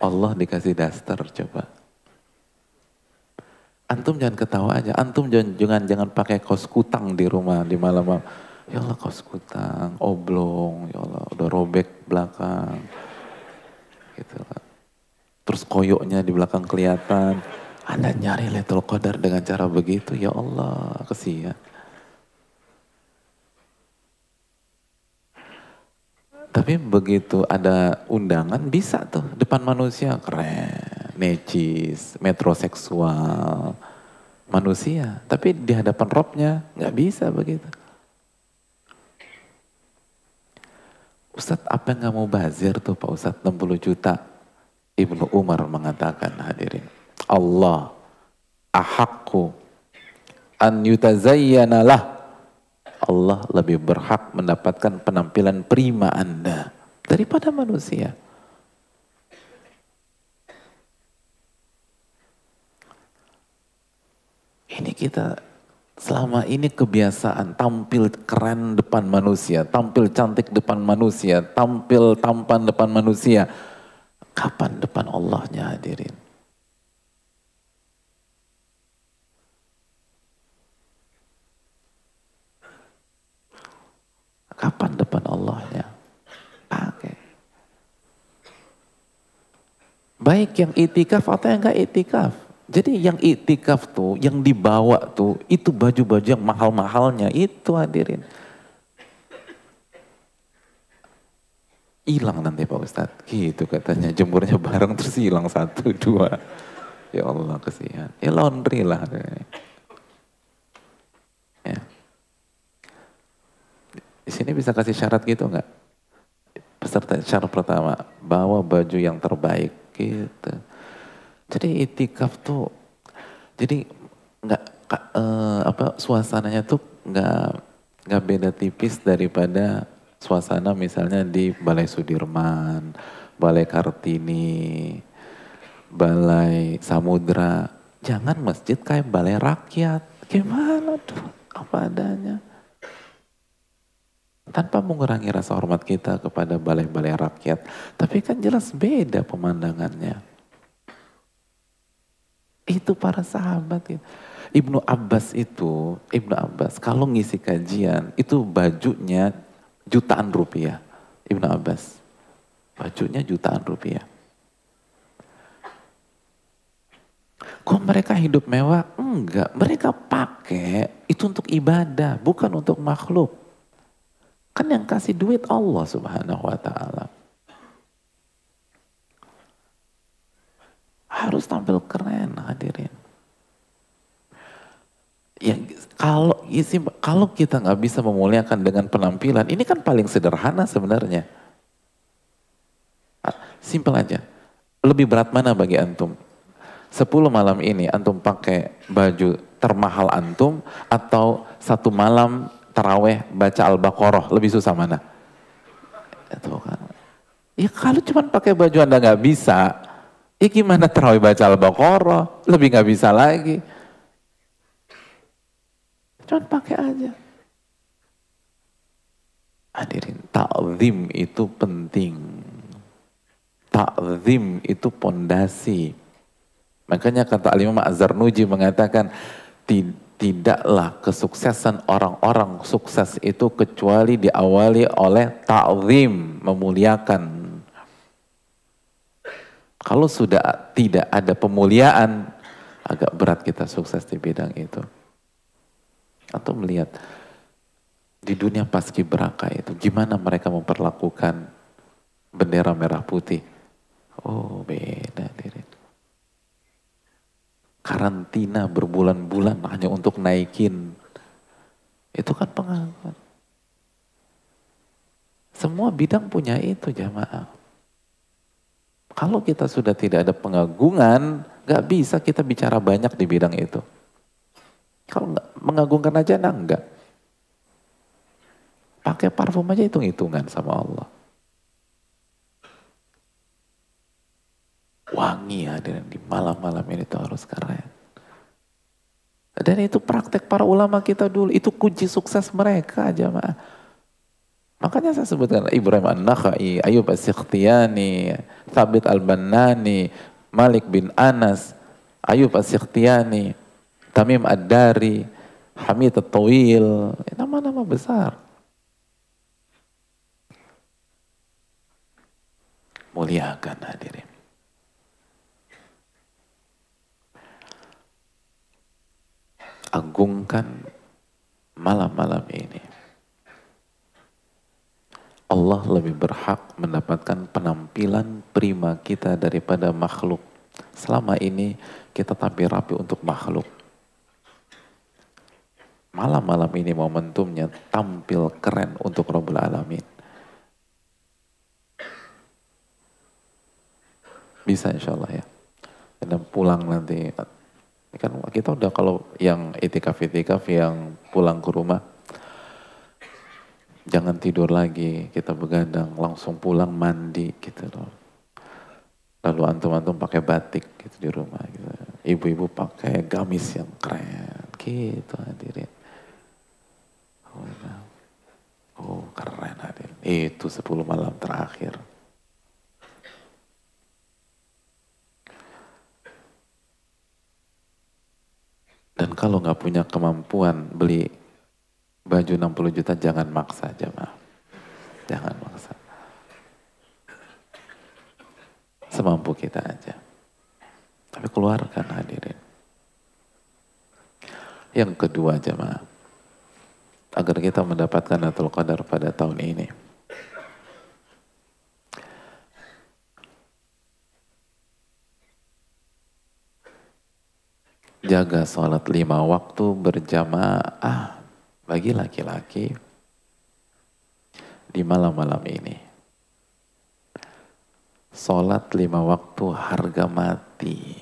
Allah dikasih daster coba. jangan ketawa aja. Antum jangan jangan, jangan pakai kaos kutang di rumah di malam-malam. Ya Allah kaos kutang, oblong, ya Allah udah robek belakang. Gitu lah. Terus koyoknya di belakang kelihatan. Anda nyari Lailatul Qadar dengan cara begitu, ya Allah, kesian. Tapi begitu ada undangan bisa tuh depan manusia keren, necis, metroseksual, manusia. Tapi di hadapan robnya nggak bisa begitu. Ustadz apa yang nggak mau bazir tuh Pak Ustadz 60 juta. Ibnu Umar mengatakan hadirin. Allah ahakku an yutazayyana lah. Allah lebih berhak mendapatkan penampilan prima Anda daripada manusia. Ini kita selama ini kebiasaan tampil keren depan manusia, tampil cantik depan manusia, tampil tampan depan manusia. Kapan depan Allahnya hadirin? Kapan depan Allahnya? Pakai. Baik yang itikaf atau yang enggak itikaf. Jadi yang itikaf tuh, yang dibawa tuh, itu baju-baju yang mahal-mahalnya, itu hadirin. Hilang nanti Pak Ustadz, gitu katanya. Jemurnya bareng terus hilang satu, dua. Ya Allah kesian. Ya laundry lah. Di sini bisa kasih syarat gitu nggak? Peserta syarat pertama, bawa baju yang terbaik gitu. Jadi itikaf tuh, jadi nggak uh, apa suasananya tuh nggak nggak beda tipis daripada suasana misalnya di Balai Sudirman, Balai Kartini, Balai Samudra. Jangan masjid kayak Balai Rakyat. Gimana tuh? Apa adanya tanpa mengurangi rasa hormat kita kepada balai-balai rakyat. Tapi kan jelas beda pemandangannya. Itu para sahabat. Ibnu Abbas itu, Ibnu Abbas kalau ngisi kajian itu bajunya jutaan rupiah. Ibnu Abbas. Bajunya jutaan rupiah. Kok mereka hidup mewah? Enggak, mereka pakai itu untuk ibadah, bukan untuk makhluk. Kan yang kasih duit Allah subhanahu wa ta'ala. Harus tampil keren hadirin. Ya, kalau ya, kalau kita nggak bisa memuliakan dengan penampilan, ini kan paling sederhana sebenarnya. Ah, Simpel aja. Lebih berat mana bagi antum? Sepuluh malam ini antum pakai baju termahal antum atau satu malam taraweh baca Al-Baqarah lebih susah mana? Itu kan. Ya kalau cuma pakai baju Anda nggak bisa, ya gimana taraweh baca Al-Baqarah? Lebih nggak bisa lagi. Cuma pakai aja. Hadirin, takzim itu penting. Takzim itu pondasi. Makanya kata Al-Imam Nuji mengatakan, tidaklah kesuksesan orang-orang sukses itu kecuali diawali oleh ta'zim, memuliakan. Kalau sudah tidak ada pemuliaan, agak berat kita sukses di bidang itu. Atau melihat di dunia paski beraka itu, gimana mereka memperlakukan bendera merah putih. Oh beda diri karantina berbulan-bulan hanya untuk naikin. Itu kan pengakuan. Semua bidang punya itu jamaah. Kalau kita sudah tidak ada pengagungan, nggak bisa kita bicara banyak di bidang itu. Kalau nggak mengagungkan aja, nah enggak. Pakai parfum aja hitung-hitungan sama Allah. wangi hadirin di malam-malam ini tuh harus keren. Dan itu praktek para ulama kita dulu, itu kunci sukses mereka jamaah. Makanya saya sebutkan Ibrahim An-Nakhai, Ayub As-Sikhtiyani, Thabit Al-Bannani, Malik bin Anas, Ayub As-Sikhtiyani. Tamim Ad-Dari, Hamid At-Tawil, nama-nama besar. Muliakan hadirin. Agungkan malam-malam ini. Allah lebih berhak mendapatkan penampilan prima kita daripada makhluk. Selama ini kita tampil rapi untuk makhluk. Malam-malam ini momentumnya tampil keren untuk Rabbul Alamin. Bisa insya Allah ya. Dan pulang nanti. Kan kita udah kalau yang itikaf-itikaf yang pulang ke rumah, jangan tidur lagi, kita begadang, langsung pulang mandi gitu loh. Lalu antum-antum pakai batik gitu di rumah gitu. Ibu-ibu pakai gamis yang keren gitu hadirin. Oh, ya. oh keren hadirin. Itu 10 malam terakhir. Dan kalau nggak punya kemampuan beli baju 60 juta jangan maksa jemaah. Jangan maksa. Semampu kita aja. Tapi keluarkan hadirin. Yang kedua jemaah. Agar kita mendapatkan Natul Qadar pada tahun ini. Jaga sholat lima waktu berjamaah bagi laki-laki di malam-malam ini. Sholat lima waktu harga mati.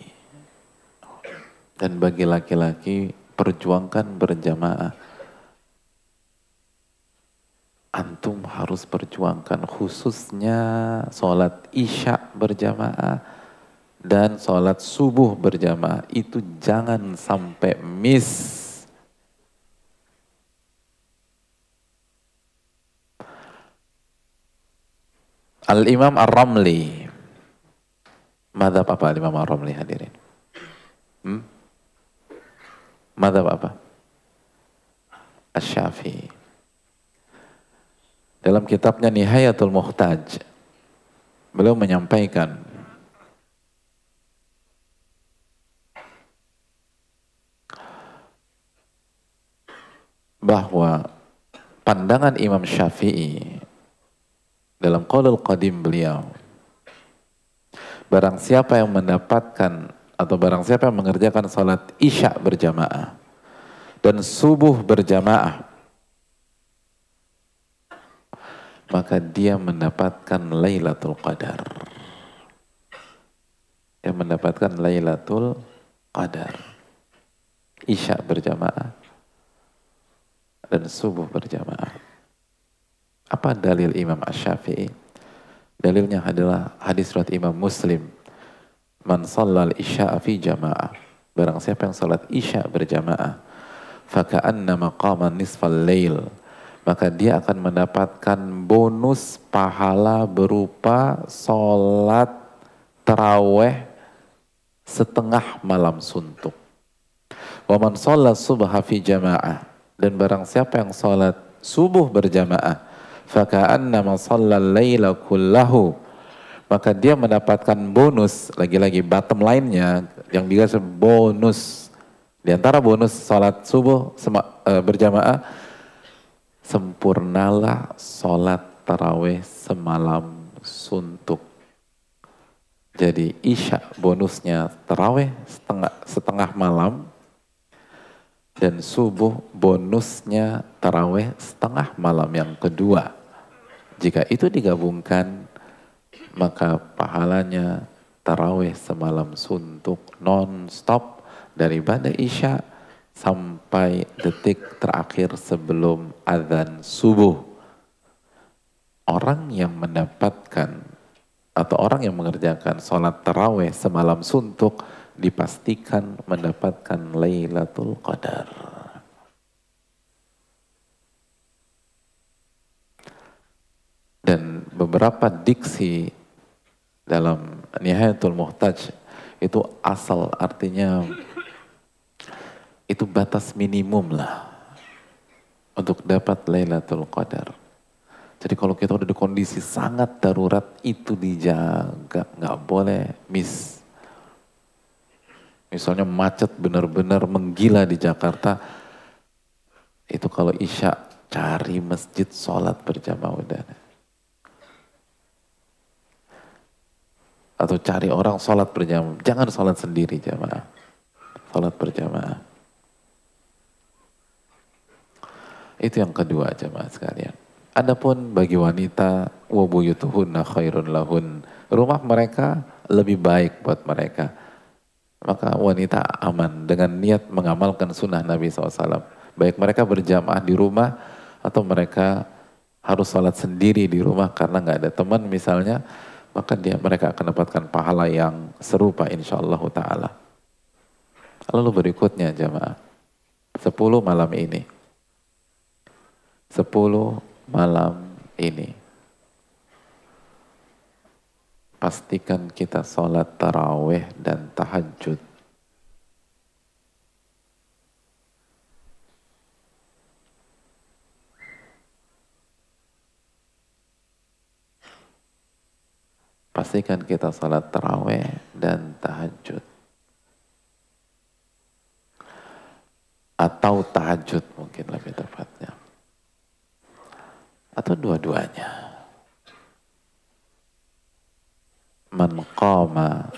Dan bagi laki-laki perjuangkan berjamaah. Antum harus perjuangkan khususnya sholat isya berjamaah dan sholat subuh berjamaah itu jangan sampai miss Al-Imam Ar-Ramli. Madhab apa Al-Imam Ar-Ramli hadirin? Hmm? Madhab apa? Asy-Syafi'i. Dalam kitabnya Nihayatul Muhtaj, beliau menyampaikan bahwa pandangan Imam Syafi'i dalam qaulul qadim beliau barang siapa yang mendapatkan atau barang siapa yang mengerjakan salat isya berjamaah dan subuh berjamaah maka dia mendapatkan Lailatul Qadar yang mendapatkan Lailatul Qadar isya berjamaah dan subuh berjamaah apa dalil Imam Ash-Syafi'i? Dalilnya adalah hadis surat Imam Muslim. Man sallal isya'a fi jama'ah. Barang siapa yang salat isya berjamaah. Faka'anna maqaman nisfal lail. Maka dia akan mendapatkan bonus pahala berupa salat terawih setengah malam suntuk. Wa man sholat subha fi jamaah. Dan barang siapa yang salat subuh berjamaah faka'annama shallal laila kullahu maka dia mendapatkan bonus lagi-lagi bottom line-nya yang dikasih bonus di antara bonus salat subuh sema, e, berjamaah sempurnalah salat tarawih semalam suntuk. Jadi isya bonusnya tarawih setengah setengah malam dan subuh bonusnya tarawih setengah malam yang kedua. Jika itu digabungkan, maka pahalanya tarawih semalam suntuk non-stop dari pada isya sampai detik terakhir sebelum azan subuh. Orang yang mendapatkan atau orang yang mengerjakan sholat tarawih semalam suntuk dipastikan mendapatkan Lailatul Qadar. dan beberapa diksi dalam Nihayatul Muhtaj itu asal artinya itu batas minimum lah untuk dapat Lailatul Qadar. Jadi kalau kita udah di kondisi sangat darurat itu dijaga, nggak boleh miss. Misalnya macet benar-benar menggila di Jakarta, itu kalau isya cari masjid sholat berjamaah udah. Atau cari orang sholat berjamaah, jangan sholat sendiri jamaah, sholat berjamaah. Itu yang kedua jamaah sekalian. Adapun bagi wanita wabuyutuhunna khairun lahun. Rumah mereka lebih baik buat mereka. Maka wanita aman dengan niat mengamalkan sunnah Nabi SAW. Baik mereka berjamaah di rumah atau mereka harus sholat sendiri di rumah karena nggak ada teman misalnya, maka dia mereka akan dapatkan pahala yang serupa insya Allah Ta'ala. Lalu berikutnya jamaah, 10 malam ini. 10 malam ini. Pastikan kita sholat taraweh dan tahajud. Pastikan kita sholat taraweh dan tahajud. Atau tahajud mungkin lebih tepatnya atau dua-duanya? Man qama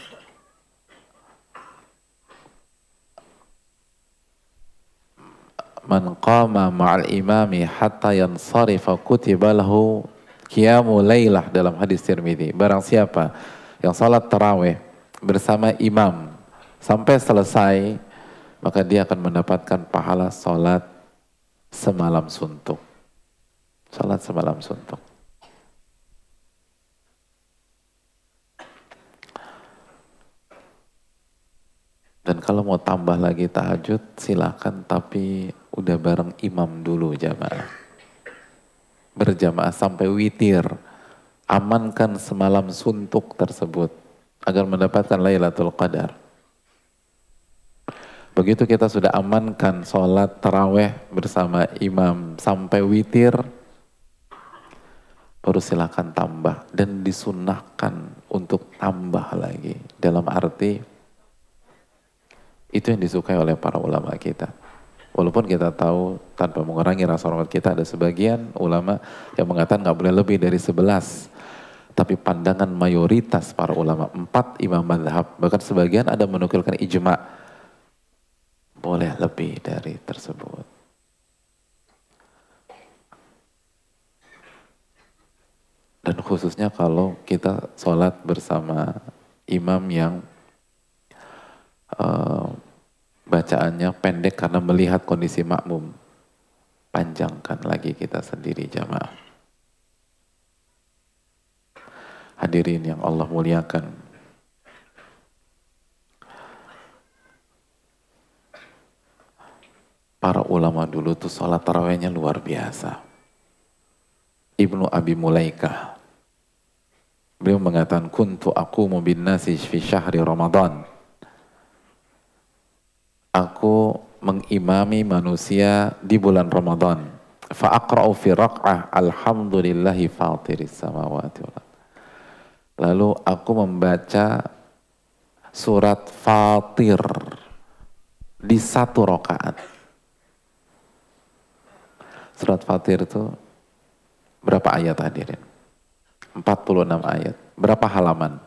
Man qama ma'al imami hatta yansarifa kutiba lahu qiyamu lailah dalam hadis Tirmidzi. Barang siapa yang salat tarawih bersama imam sampai selesai maka dia akan mendapatkan pahala salat semalam suntuk. Salat semalam suntuk. Dan kalau mau tambah lagi tahajud silakan tapi udah bareng imam dulu jamaah. Berjamaah sampai witir. Amankan semalam suntuk tersebut agar mendapatkan Lailatul Qadar. Begitu kita sudah amankan sholat taraweh bersama imam sampai witir, baru silakan tambah dan disunahkan untuk tambah lagi. Dalam arti itu yang disukai oleh para ulama kita. Walaupun kita tahu tanpa mengurangi rasa hormat kita ada sebagian ulama yang mengatakan nggak boleh lebih dari sebelas. Tapi pandangan mayoritas para ulama empat imam madhab bahkan sebagian ada menukilkan ijma boleh lebih dari tersebut Dan khususnya kalau kita sholat bersama imam yang uh, bacaannya pendek karena melihat kondisi makmum. Panjangkan lagi kita sendiri jamaah. Hadirin yang Allah muliakan. Para ulama dulu tuh sholat tarawehnya luar biasa. Ibnu Abi Mulaikah. Beliau mengatakan kuntu aku bin nasi fi syahri Ramadan. Aku mengimami manusia di bulan Ramadan. Fa aqra'u fi raq'ah alhamdulillahi fatiris samawati wal Lalu aku membaca surat Fatir di satu rakaat. Surat Fatir itu Berapa ayat hadirin? 46 ayat. Berapa halaman?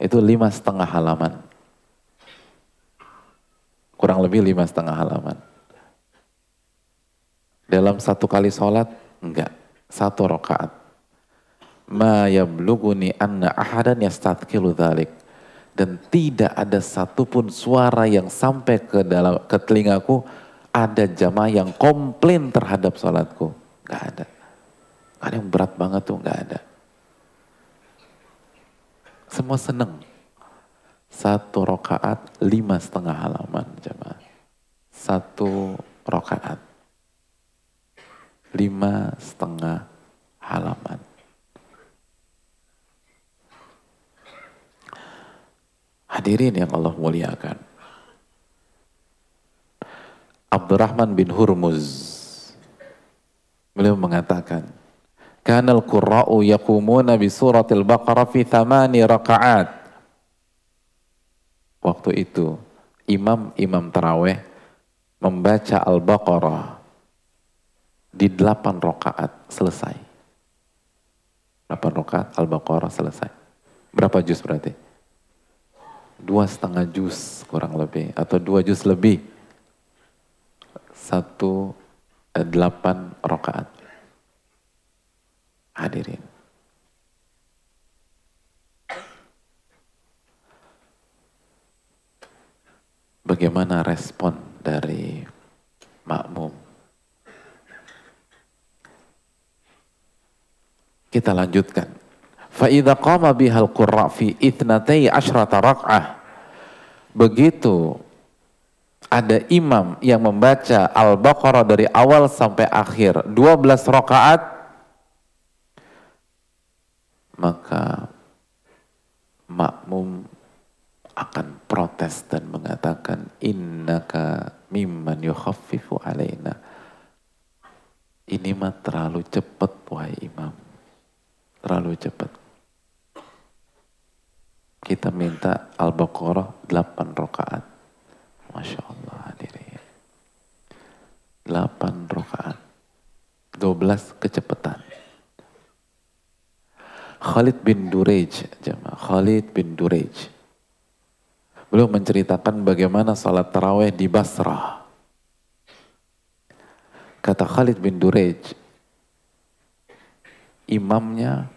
Itu lima setengah halaman. Kurang lebih lima setengah halaman. Dalam satu kali sholat? Enggak. Satu rokaat. Ma yabluguni anna ahadan yastatkilu dhalik. Dan tidak ada satupun suara yang sampai ke dalam ke telingaku ada jamaah yang komplain terhadap sholatku. Enggak ada. Ada yang berat banget tuh nggak ada. Semua seneng. Satu rokaat lima setengah halaman jemaah. Satu rokaat lima setengah halaman. Hadirin yang Allah muliakan. Abdurrahman bin Hurmuz. Beliau mengatakan, Kanal qurra'u yakumuna bi suratil Baqarah fi thamani raka'at. Waktu itu, imam-imam taraweh membaca Al-Baqarah di delapan rakaat selesai. Delapan rakaat Al-Baqarah selesai. Berapa juz berarti? Dua setengah juz kurang lebih atau dua juz lebih. Satu eh, delapan rakaat. Hadirin. Bagaimana respon dari makmum? Kita lanjutkan. Fa'idha qama bihal qurra fi itnatai ashrata rak'ah. Begitu ada imam yang membaca Al-Baqarah dari awal sampai akhir 12 rakaat maka makmum akan protes dan mengatakan innaka mimman yukhaffifu alaina. Ini mah terlalu cepat wahai imam. Terlalu cepat kita minta Al-Baqarah 8 rakaat. Masya Allah hadirin. 8 rakaat. 12 kecepatan Khalid bin Durej, jemaah. Khalid bin Durej. Beliau menceritakan bagaimana salat taraweh di Basrah. Kata Khalid bin Durej, imamnya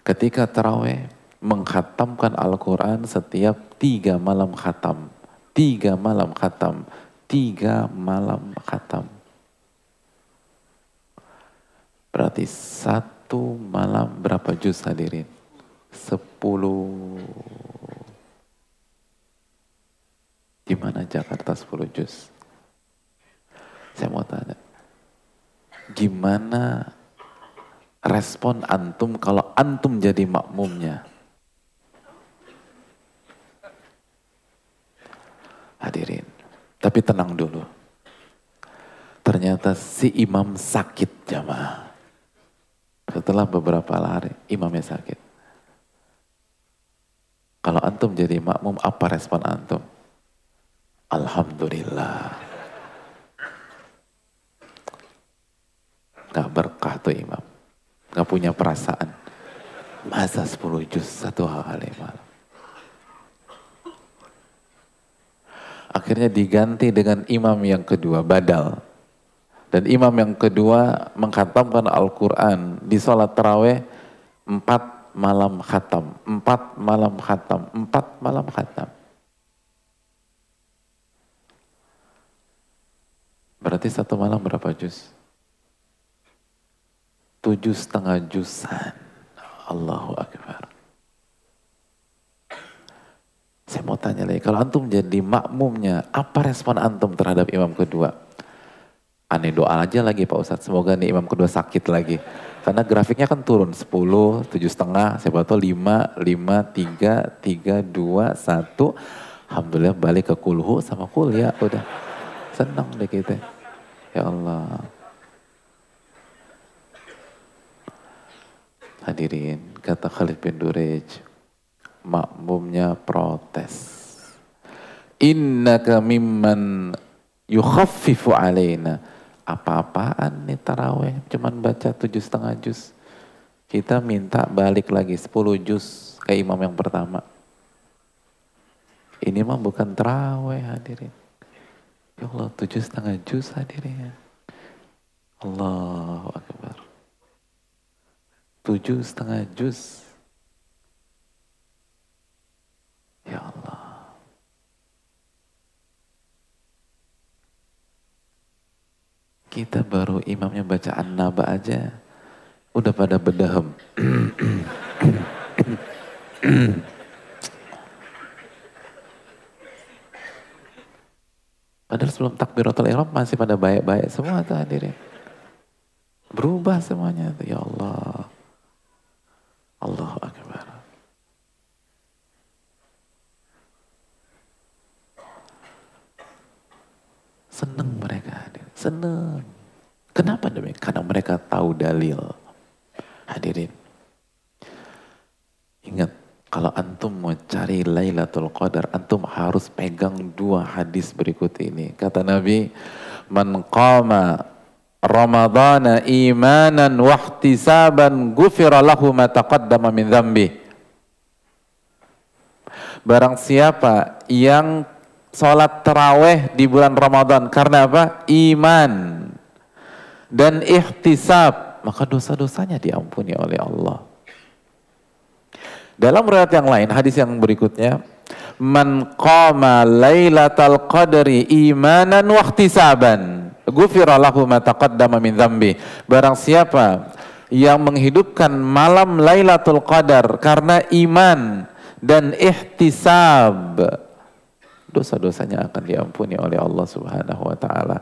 ketika taraweh menghatamkan Al-Quran setiap tiga malam khatam. Tiga malam khatam. Tiga malam khatam. Berarti satu satu malam berapa juz hadirin? Sepuluh. Di mana Jakarta sepuluh juz? Saya mau tanya. Gimana respon antum kalau antum jadi makmumnya? Hadirin. Tapi tenang dulu. Ternyata si imam sakit jamaah. Setelah beberapa hari, imamnya sakit. Kalau antum jadi makmum, apa respon antum? Alhamdulillah. Gak berkah tuh imam. Gak punya perasaan. Masa 10 juz satu hari malam. Akhirnya diganti dengan imam yang kedua, badal. Dan imam yang kedua mengkhatamkan Al-Quran di sholat terawih empat malam khatam, empat malam khatam, empat malam khatam. Berarti satu malam berapa juz? Tujuh setengah juzan. Allahu Akbar. Saya mau tanya lagi, kalau antum jadi makmumnya, apa respon antum terhadap imam kedua? Aneh doa aja lagi Pak Ustadz, semoga nih imam kedua sakit lagi. Karena grafiknya kan turun 10, 7 setengah, siapa tahu 5, 5, 3, 3, 2, 1. Alhamdulillah balik ke kulhu sama kuliah udah. Senang deh kita. Ya Allah. Hadirin, kata Khalid bin Durej, makmumnya protes. Innaka mimman yukhaffifu alaina apa-apaan nih taraweh? Cuman baca tujuh setengah juz. Kita minta balik lagi sepuluh juz ke imam yang pertama. Ini mah bukan taraweh hadirin. Ya Allah tujuh setengah juz hadirin. Allahu Akbar. Tujuh setengah juz. Ya Allah Kita baru imamnya baca An-Naba aja. Udah pada bedahem. Padahal sebelum takbiratul ihram masih pada baik-baik semua tuh hadirin. Berubah semuanya tuh ya Allah. Allahu Akbar. Seneng mereka hadir. Seneng. Kenapa demikian? Karena mereka tahu dalil. Hadirin. Ingat, kalau antum mau cari Lailatul Qadar, antum harus pegang dua hadis berikut ini. Kata Nabi, "Man qama Ramadana imanan wahtisaban gufira lahu ma taqaddama min dhanbi." Barang siapa yang sholat terawih di bulan Ramadan karena apa? Iman dan ikhtisab, maka dosa-dosanya diampuni oleh Allah. Dalam riwayat yang lain, hadis yang berikutnya, man qama lailatal qadri imanan wa ihtisaban, ghufira lahu ma taqaddama min dzambi. Barang siapa yang menghidupkan malam Lailatul Qadar karena iman dan ihtisab, dosa-dosanya akan diampuni oleh Allah Subhanahu wa taala.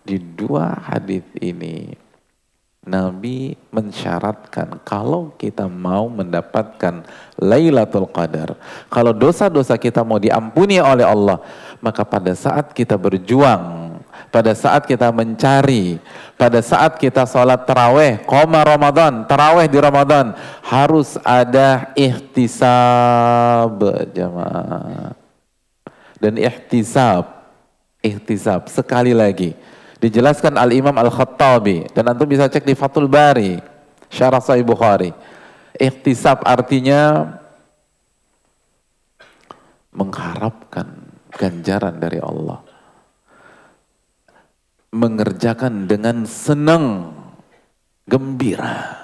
Di dua hadis ini Nabi mensyaratkan kalau kita mau mendapatkan Lailatul Qadar, kalau dosa-dosa kita mau diampuni oleh Allah, maka pada saat kita berjuang, pada saat kita mencari, pada saat kita sholat terawih, koma Ramadan, terawih di Ramadan, harus ada ikhtisab jamaah dan ihtisab. Ihtisab sekali lagi dijelaskan Al Imam Al Khattabi dan antum bisa cek di Fathul Bari Syarah Sahih Bukhari. Ihtisab artinya mengharapkan ganjaran dari Allah. Mengerjakan dengan senang, gembira.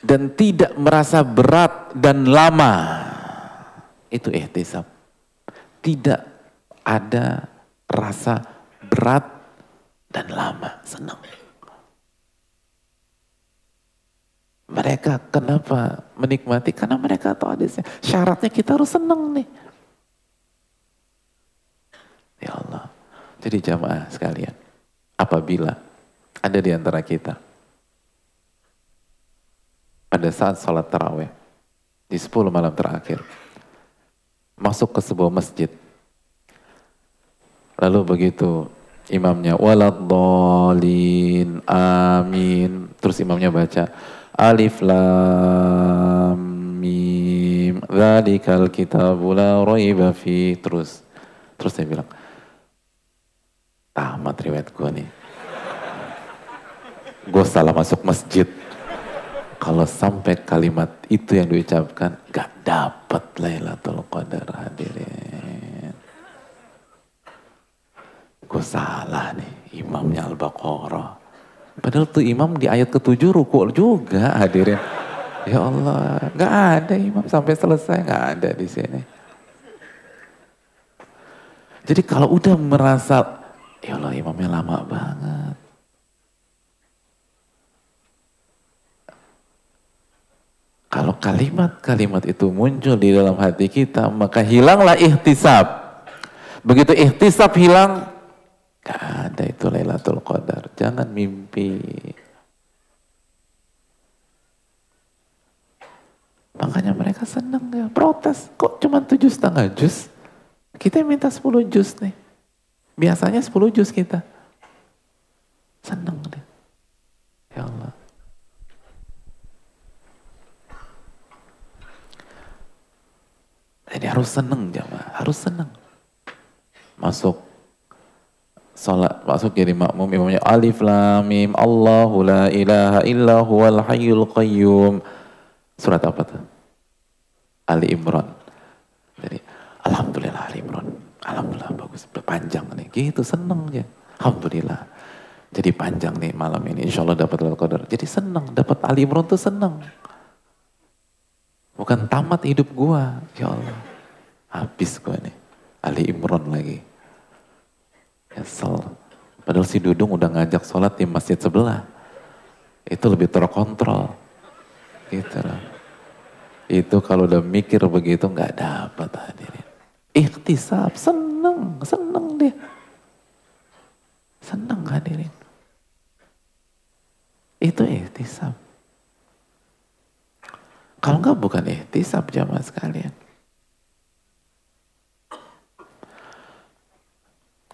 Dan tidak merasa berat dan lama. Itu ihtisab. Tidak ada rasa berat dan lama, senang. Mereka kenapa menikmati? Karena mereka tahu hadisnya. Syaratnya kita harus senang nih. Ya Allah. Jadi jamaah sekalian. Apabila ada di antara kita pada saat sholat taraweh di 10 malam terakhir masuk ke sebuah masjid. Lalu begitu imamnya waladhalin amin. Terus imamnya baca alif lam mim dzalikal kitabu la raiba fi. Terus terus saya bilang tamat riwayat gue nih. Gue salah masuk masjid kalau sampai kalimat itu yang diucapkan gak dapat Lailatul Qadar hadirin. Gue salah nih imamnya Al-Baqarah. Padahal tuh imam di ayat ketujuh ruku juga hadirin. Ya Allah, gak ada imam sampai selesai gak ada di sini. Jadi kalau udah merasa, ya Allah imamnya lama banget. Kalau kalimat-kalimat itu muncul di dalam hati kita, maka hilanglah ihtisab. Begitu ihtisab hilang, gak ada itu Lailatul Qadar. Jangan mimpi. Makanya mereka senang ya, protes. Kok cuma tujuh setengah jus? Kita minta sepuluh jus nih. Biasanya sepuluh jus kita. Senang deh. Ya Allah. Jadi harus seneng jamaah, harus seneng. Masuk salat masuk jadi makmum imamnya alif lam mim Allahu la ilaha illa huwal hayyul qayyum. Surat apa tuh? Ali Imran. Jadi alhamdulillah Ali Imran. Alhamdulillah bagus, panjang nih. Gitu seneng ya. Alhamdulillah. Jadi panjang nih malam ini. Insya Allah dapat al Qadar. Jadi seneng, dapat Ali Imran tuh seneng. Bukan tamat hidup gua. Ya Allah. Habis gua nih. Ali Imran lagi. Kesel. Padahal si Dudung udah ngajak sholat di masjid sebelah. Itu lebih terkontrol. Gitu loh. Itu kalau udah mikir begitu nggak dapat hadirin. Ikhtisab, seneng, seneng dia. Seneng hadirin. Itu ikhtisab. Kalau enggak bukan ihtisab jamaah sekalian.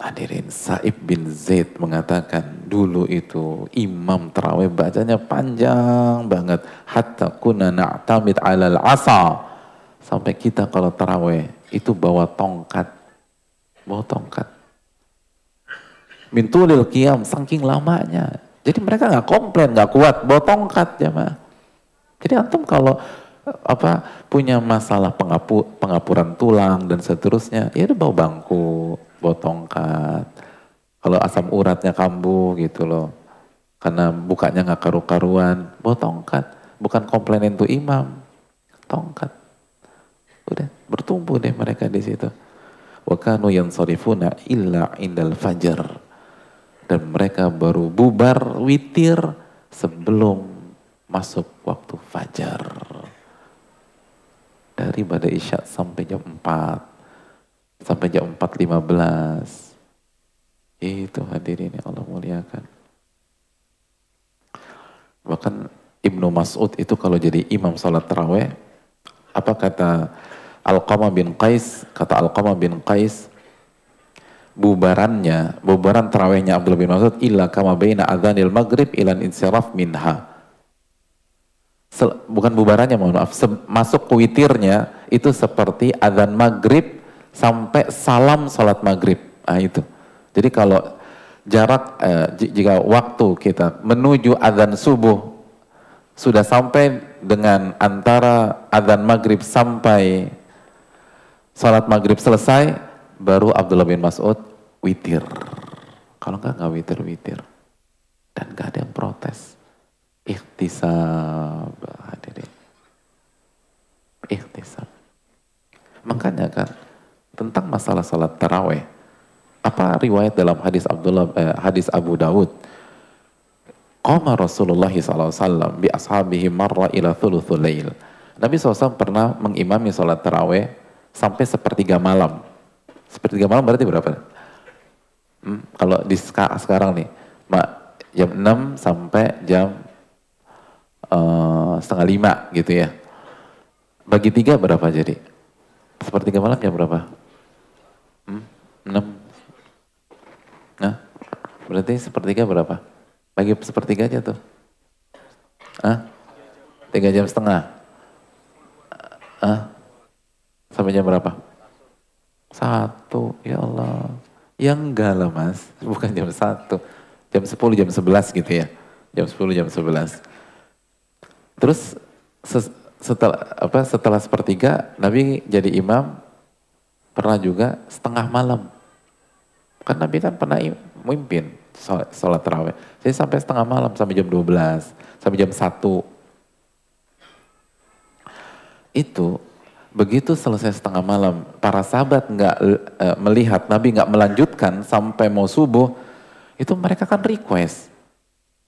Hadirin Saib bin Zaid mengatakan dulu itu imam terawih bacanya panjang banget. Hatta kuna na'tamid alal asa. Sampai kita kalau terawih itu bawa tongkat. Bawa tongkat. Mintulil qiyam saking lamanya. Jadi mereka nggak komplain nggak kuat. Bawa tongkat ya mah jadi antum kalau apa punya masalah pengapu, pengapuran tulang dan seterusnya ya udah bawa bangku bawa tongkat. Kalau asam uratnya kambuh gitu loh. Karena bukanya nggak karu-karuan, bawa tongkat. Bukan komplainin tuh imam, tongkat. Udah bertumbuh deh mereka di situ. Wakanu yang sorifuna illa indal fajar. Dan mereka baru bubar witir sebelum masuk waktu fajar. Dari pada isya sampai jam 4 sampai jam 4.15. Itu hadirin yang Allah muliakan. Bahkan Ibnu Mas'ud itu kalau jadi imam salat taraweh, apa kata Alqamah bin Qais, kata Alqamah bin Qais, bubarannya, bubaran tarawehnya Abdullah bin Mas'ud illa kama baina adzanil maghrib ilan insiraf minha. bukan bubarannya mohon maaf, masuk witirnya itu seperti adzan maghrib sampai salam sholat maghrib. Nah itu. Jadi kalau jarak eh, jika waktu kita menuju adzan subuh sudah sampai dengan antara adzan maghrib sampai sholat maghrib selesai, baru Abdullah bin Mas'ud witir. Kalau enggak enggak witir witir dan enggak ada yang protes. Ikhtisab hadirin. Ikhtisab. Makanya kan tentang masalah salat taraweh. Apa riwayat dalam hadis Abdullah eh, hadis Abu Dawud? Qama Rasulullah SAW bi ashabihi marra ila thuluthul lail. Nabi SAW pernah mengimami salat taraweh sampai sepertiga malam. Sepertiga malam berarti berapa? Hmm, kalau di sekarang nih, mak jam 6 sampai jam uh, setengah lima gitu ya. Bagi tiga berapa jadi? Sepertiga malam jam berapa? 6. Nah, berarti sepertiga berapa? Bagi sepertiga aja tuh. Ah? Tiga jam setengah. Ah? Sampai jam berapa? Satu, ya Allah. Yang enggak lah mas, bukan jam satu. Jam sepuluh, jam sebelas gitu ya. Jam sepuluh, jam sebelas. Terus setelah apa setelah sepertiga Nabi jadi imam Pernah juga setengah malam. Kan Nabi kan pernah memimpin sholat, terawih. Jadi sampai setengah malam, sampai jam 12, sampai jam 1. Itu begitu selesai setengah malam, para sahabat nggak e, melihat Nabi nggak melanjutkan sampai mau subuh, itu mereka kan request.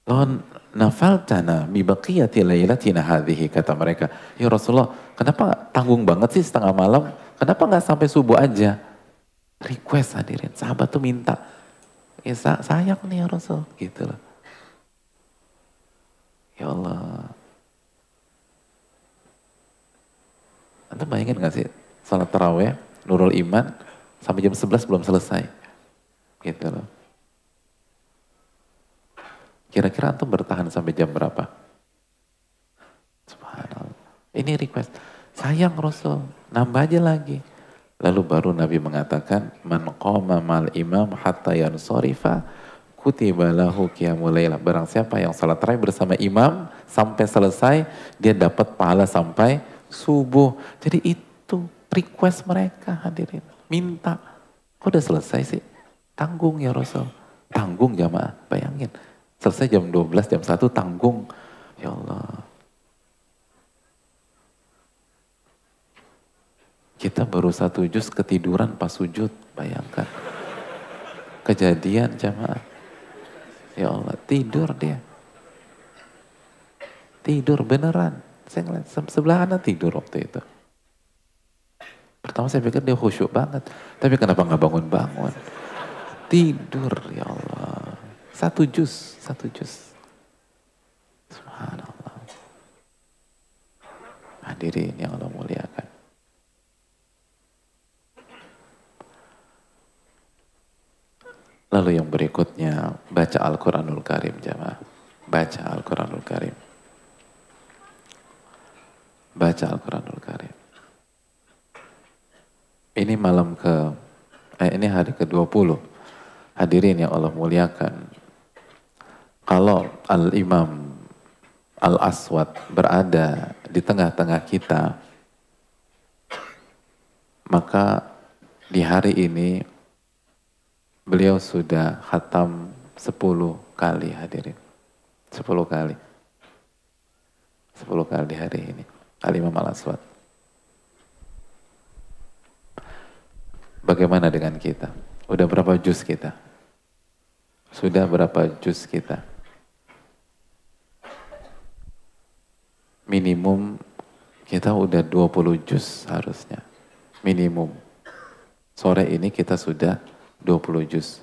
Loh nafaltana bibaqiyati laylatina hadhihi kata mereka. Ya Rasulullah, kenapa tanggung banget sih setengah malam? Kenapa nggak sampai subuh aja? Request hadirin, sahabat tuh minta. Ya sayang nih ya Rasul, gitu loh. Ya Allah. Anda bayangin gak sih salat taraweh, Nurul Iman, sampai jam 11 belum selesai. Gitu loh. Kira-kira antum bertahan sampai jam berapa? Subhanallah. Ini request. Sayang Rasul, nambah aja lagi. Lalu baru Nabi mengatakan, Man qama mal imam hatta yansorifa kutiba lahu qiyamul Barang siapa yang salat tarawih bersama imam sampai selesai, dia dapat pahala sampai subuh. Jadi itu request mereka hadirin. Minta. Kok udah selesai sih? Tanggung ya Rasul. Tanggung jamaah. Bayangin. Selesai jam 12, jam 1 tanggung. Ya Allah. Kita baru satu juz ketiduran pas sujud, bayangkan. Kejadian jamaah. Ya Allah, tidur dia. Tidur beneran. Saya ngeliat sebelah anak tidur waktu itu. Pertama saya pikir dia khusyuk banget. Tapi kenapa nggak bangun-bangun? Tidur, ya Allah. Satu juz, satu juz. Subhanallah. Hadirin yang Allah muliakan. Lalu yang berikutnya, baca Al-Quranul Karim jamaah. Baca Al-Quranul Karim. Baca Al-Quranul Karim. Ini malam ke, eh, ini hari ke-20. Hadirin yang Allah muliakan. Kalau Al-Imam Al-Aswad berada di tengah-tengah kita, maka di hari ini beliau sudah khatam 10 kali hadirin. 10 kali. 10 kali hari ini. Al-Imam Al-Aswad. Bagaimana dengan kita? Udah berapa juz kita? Sudah berapa juz kita? Minimum kita udah 20 juz harusnya. Minimum. Sore ini kita sudah 20 juz.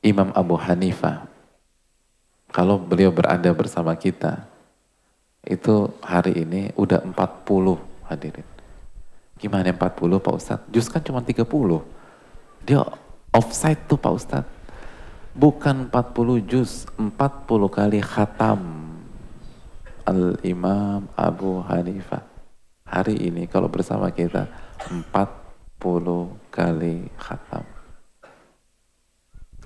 Imam Abu Hanifah, kalau beliau berada bersama kita, itu hari ini udah 40 hadirin. Gimana 40 Pak Ustadz? Juz kan cuma 30. Dia offside tuh Pak Ustadz. Bukan 40 juz, 40 kali khatam. Al-Imam Abu Hanifah. Hari ini kalau bersama kita, 40 kali khatam.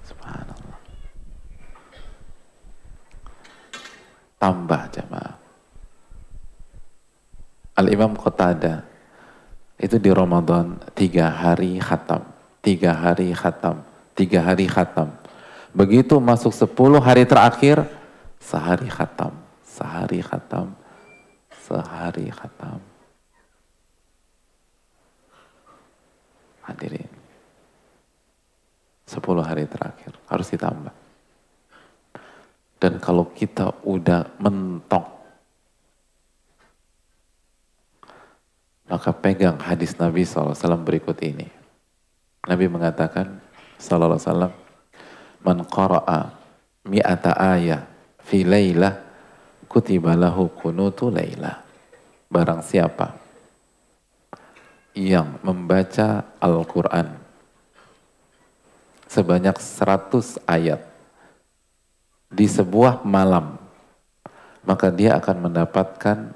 Subhanallah. Tambah jamaah. Al-Imam Qatada itu di Ramadan tiga hari khatam. Tiga hari khatam. Tiga hari khatam. Begitu masuk sepuluh hari terakhir, sehari khatam. Sehari khatam. Sehari khatam. Hadirin. Sepuluh hari terakhir harus ditambah. Dan kalau kita udah mentok, maka pegang hadis Nabi SAW berikut ini. Nabi mengatakan, SAW, Man qara'a mi'ata ayah fi laylah kutiba lahu kunutu laylah. Barang siapa yang membaca Al-Quran. Sebanyak 100 ayat. Di sebuah malam, maka dia akan mendapatkan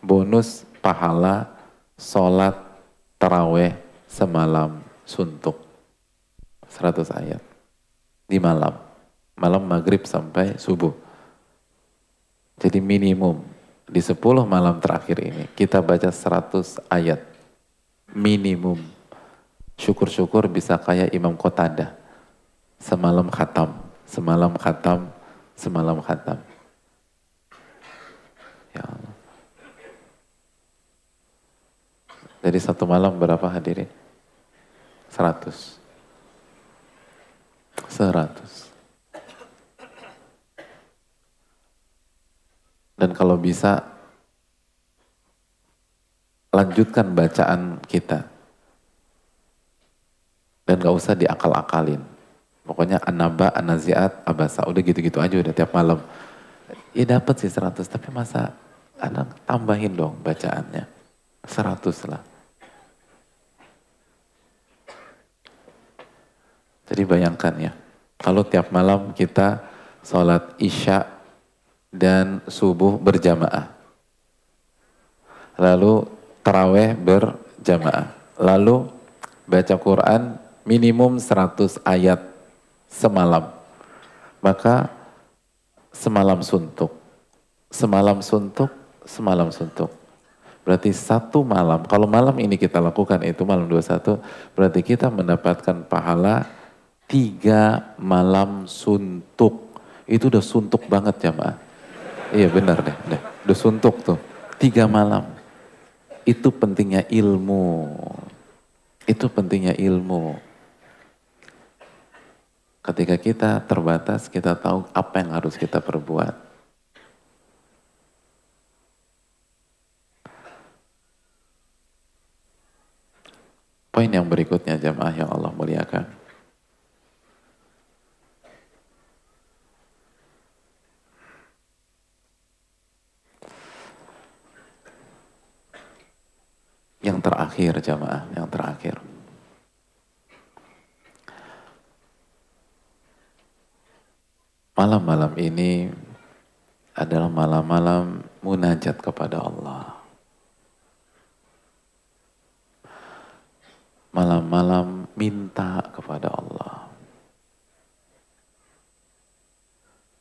bonus pahala sholat taraweh semalam suntuk. 100 ayat. Di malam. Malam maghrib sampai subuh. Jadi minimum di 10 malam terakhir ini kita baca 100 ayat minimum. Syukur-syukur bisa kayak Imam Qatada. Semalam khatam, semalam khatam, semalam khatam. Ya Allah. Jadi satu malam berapa hadirin? Seratus. Seratus. Dan kalau bisa lanjutkan bacaan kita. Dan gak usah diakal-akalin. Pokoknya anaba, anaziat, abasa, udah gitu-gitu aja udah tiap malam. Ya dapat sih 100, tapi masa anak tambahin dong bacaannya. 100 lah. Jadi bayangkan ya, kalau tiap malam kita sholat isya dan subuh berjamaah. Lalu taraweh berjamaah. Lalu baca Quran minimum 100 ayat semalam. Maka semalam suntuk. Semalam suntuk, semalam suntuk. Berarti satu malam, kalau malam ini kita lakukan itu malam 21, berarti kita mendapatkan pahala tiga malam suntuk. Itu udah suntuk banget jamaah. Iya benar deh, deh. udah suntuk tuh. Tiga malam. Itu pentingnya ilmu. Itu pentingnya ilmu. Ketika kita terbatas, kita tahu apa yang harus kita perbuat. Poin yang berikutnya jamaah yang Allah muliakan. Terakhir jamaah, yang terakhir. Malam-malam ini adalah malam-malam munajat kepada Allah. Malam-malam minta kepada Allah.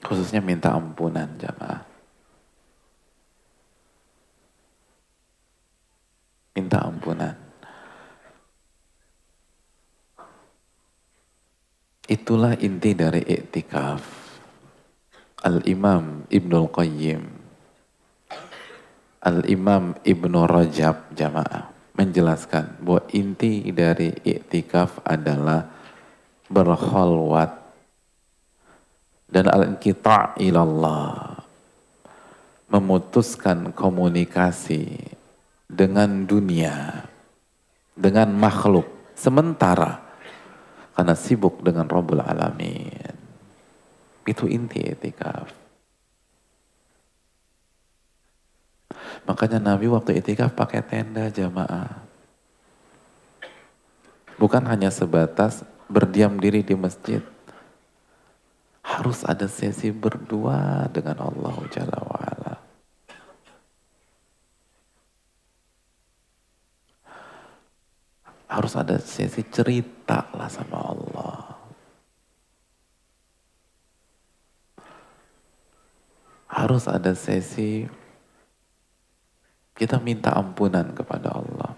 Khususnya minta ampunan jamaah. minta ampunan. Itulah inti dari iktikaf. Al-Imam Ibnul Qayyim, Al-Imam Ibnu Rajab jamaah menjelaskan bahwa inti dari iktikaf adalah berkholwat dan al-inqita' ilallah memutuskan komunikasi dengan dunia, dengan makhluk sementara karena sibuk dengan Rabbul Alamin. Itu inti etikaf. Makanya Nabi waktu etikaf pakai tenda jamaah. Bukan hanya sebatas berdiam diri di masjid. Harus ada sesi berdua dengan Allah Jalla wa'ala. harus ada sesi cerita lah sama Allah. Harus ada sesi kita minta ampunan kepada Allah.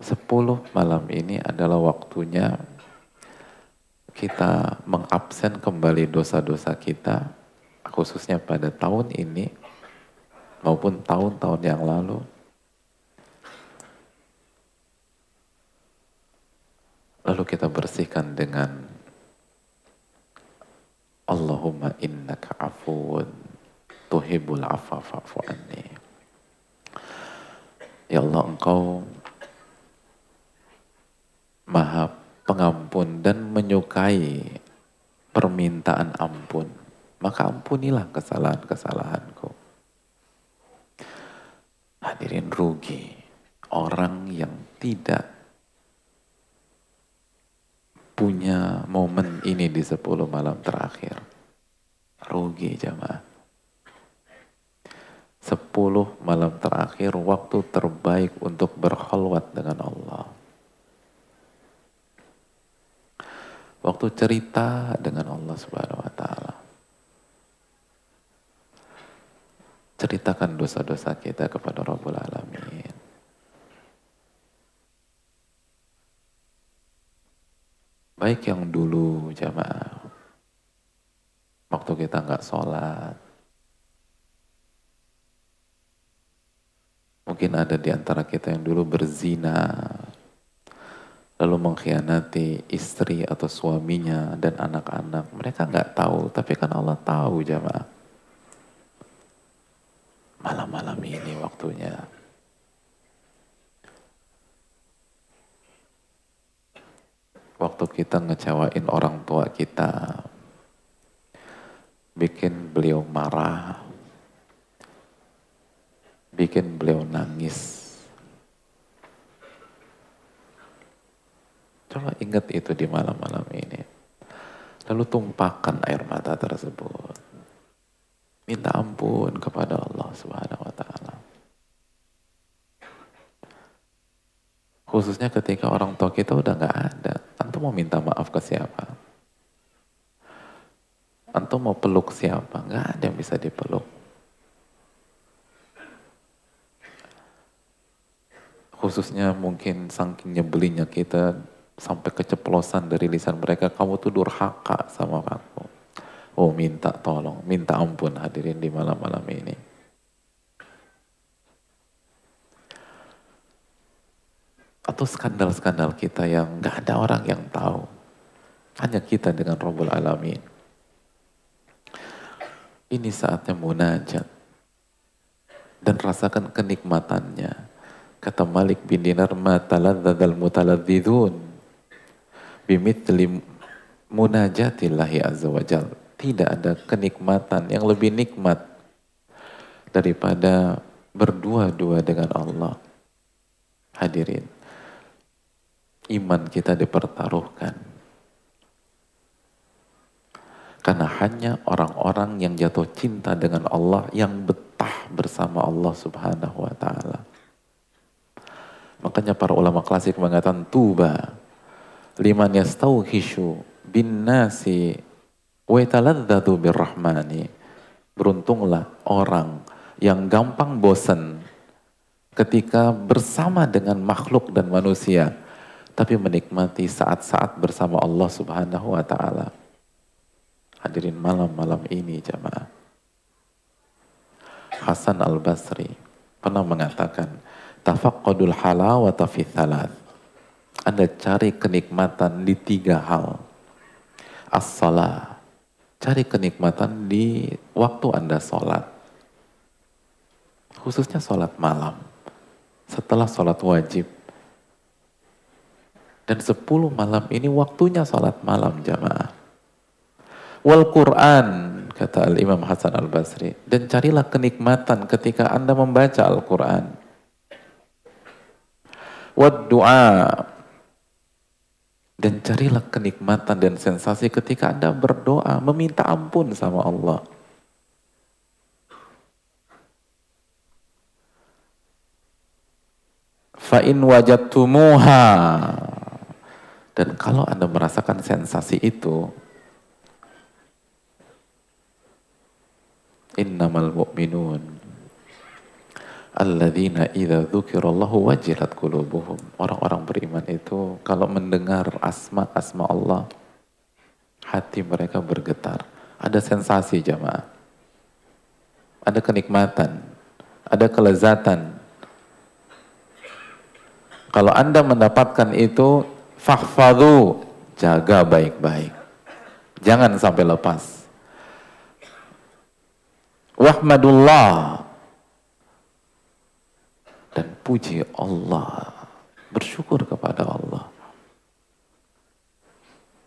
Sepuluh malam ini adalah waktunya kita mengabsen kembali dosa-dosa kita, khususnya pada tahun ini maupun tahun-tahun yang lalu Lalu kita bersihkan dengan Allahumma innaka afuun tuhibul afa fa'fu anni. Ya Allah engkau maha pengampun dan menyukai permintaan ampun. Maka ampunilah kesalahan-kesalahanku. Hadirin rugi orang yang tidak punya momen ini di 10 malam terakhir. Rugi jamaah. 10 malam terakhir waktu terbaik untuk berkholwat dengan Allah. Waktu cerita dengan Allah Subhanahu wa taala. Ceritakan dosa-dosa kita kepada Rabbul Alamin. Baik yang dulu jamaah, waktu kita nggak sholat, mungkin ada di antara kita yang dulu berzina, lalu mengkhianati istri atau suaminya dan anak-anak. Mereka nggak tahu, tapi kan Allah tahu jamaah. Malam-malam ini waktunya waktu kita ngecewain orang tua kita, bikin beliau marah, bikin beliau nangis. Coba ingat itu di malam-malam ini. Lalu tumpahkan air mata tersebut. Minta ampun kepada Allah Subhanahu wa taala. Khususnya ketika orang tua kita udah nggak ada. Antum mau minta maaf ke siapa? Antum mau peluk siapa? Nggak ada yang bisa dipeluk. Khususnya mungkin saking nyebelinya kita sampai keceplosan dari lisan mereka, kamu tuh durhaka sama aku. Oh minta tolong, minta ampun hadirin di malam-malam ini. Atau skandal-skandal kita yang nggak ada orang yang tahu. Hanya kita dengan Rabbul Alamin. Ini saatnya munajat. Dan rasakan kenikmatannya. Kata Malik bin Dinar, ma taladzadal mutaladzidun bimithli munajatillahi azza wa Tidak ada kenikmatan yang lebih nikmat daripada berdua-dua dengan Allah. Hadirin, iman kita dipertaruhkan. Karena hanya orang-orang yang jatuh cinta dengan Allah yang betah bersama Allah subhanahu wa ta'ala. Makanya para ulama klasik mengatakan tuba liman yastauhishu bin nasi wa birrahmani. Beruntunglah orang yang gampang bosan ketika bersama dengan makhluk dan manusia tapi menikmati saat-saat bersama Allah Subhanahu wa taala. Hadirin malam-malam ini jamaah. Hasan Al-Basri pernah mengatakan, "Tafaqqadul halawata fi thalath." Anda cari kenikmatan di tiga hal. As-salah. Cari kenikmatan di waktu Anda sholat. Khususnya sholat malam. Setelah sholat wajib dan sepuluh malam ini waktunya salat malam jamaah. Wal Quran kata Al Imam Hasan Al Basri dan carilah kenikmatan ketika anda membaca Al Quran. Wad doa dan carilah kenikmatan dan sensasi ketika anda berdoa meminta ampun sama Allah. Fa in wajadtumuha dan kalau Anda merasakan sensasi itu, innamal mu'minun alladzina idza dzukirallahu wajilat qulubuhum. Orang-orang beriman itu kalau mendengar asma-asma Allah, hati mereka bergetar. Ada sensasi jamaah. Ada kenikmatan, ada kelezatan. Kalau Anda mendapatkan itu, Fahfadu, jaga baik-baik. Jangan sampai lepas. Wahmadullah. Dan puji Allah. Bersyukur kepada Allah.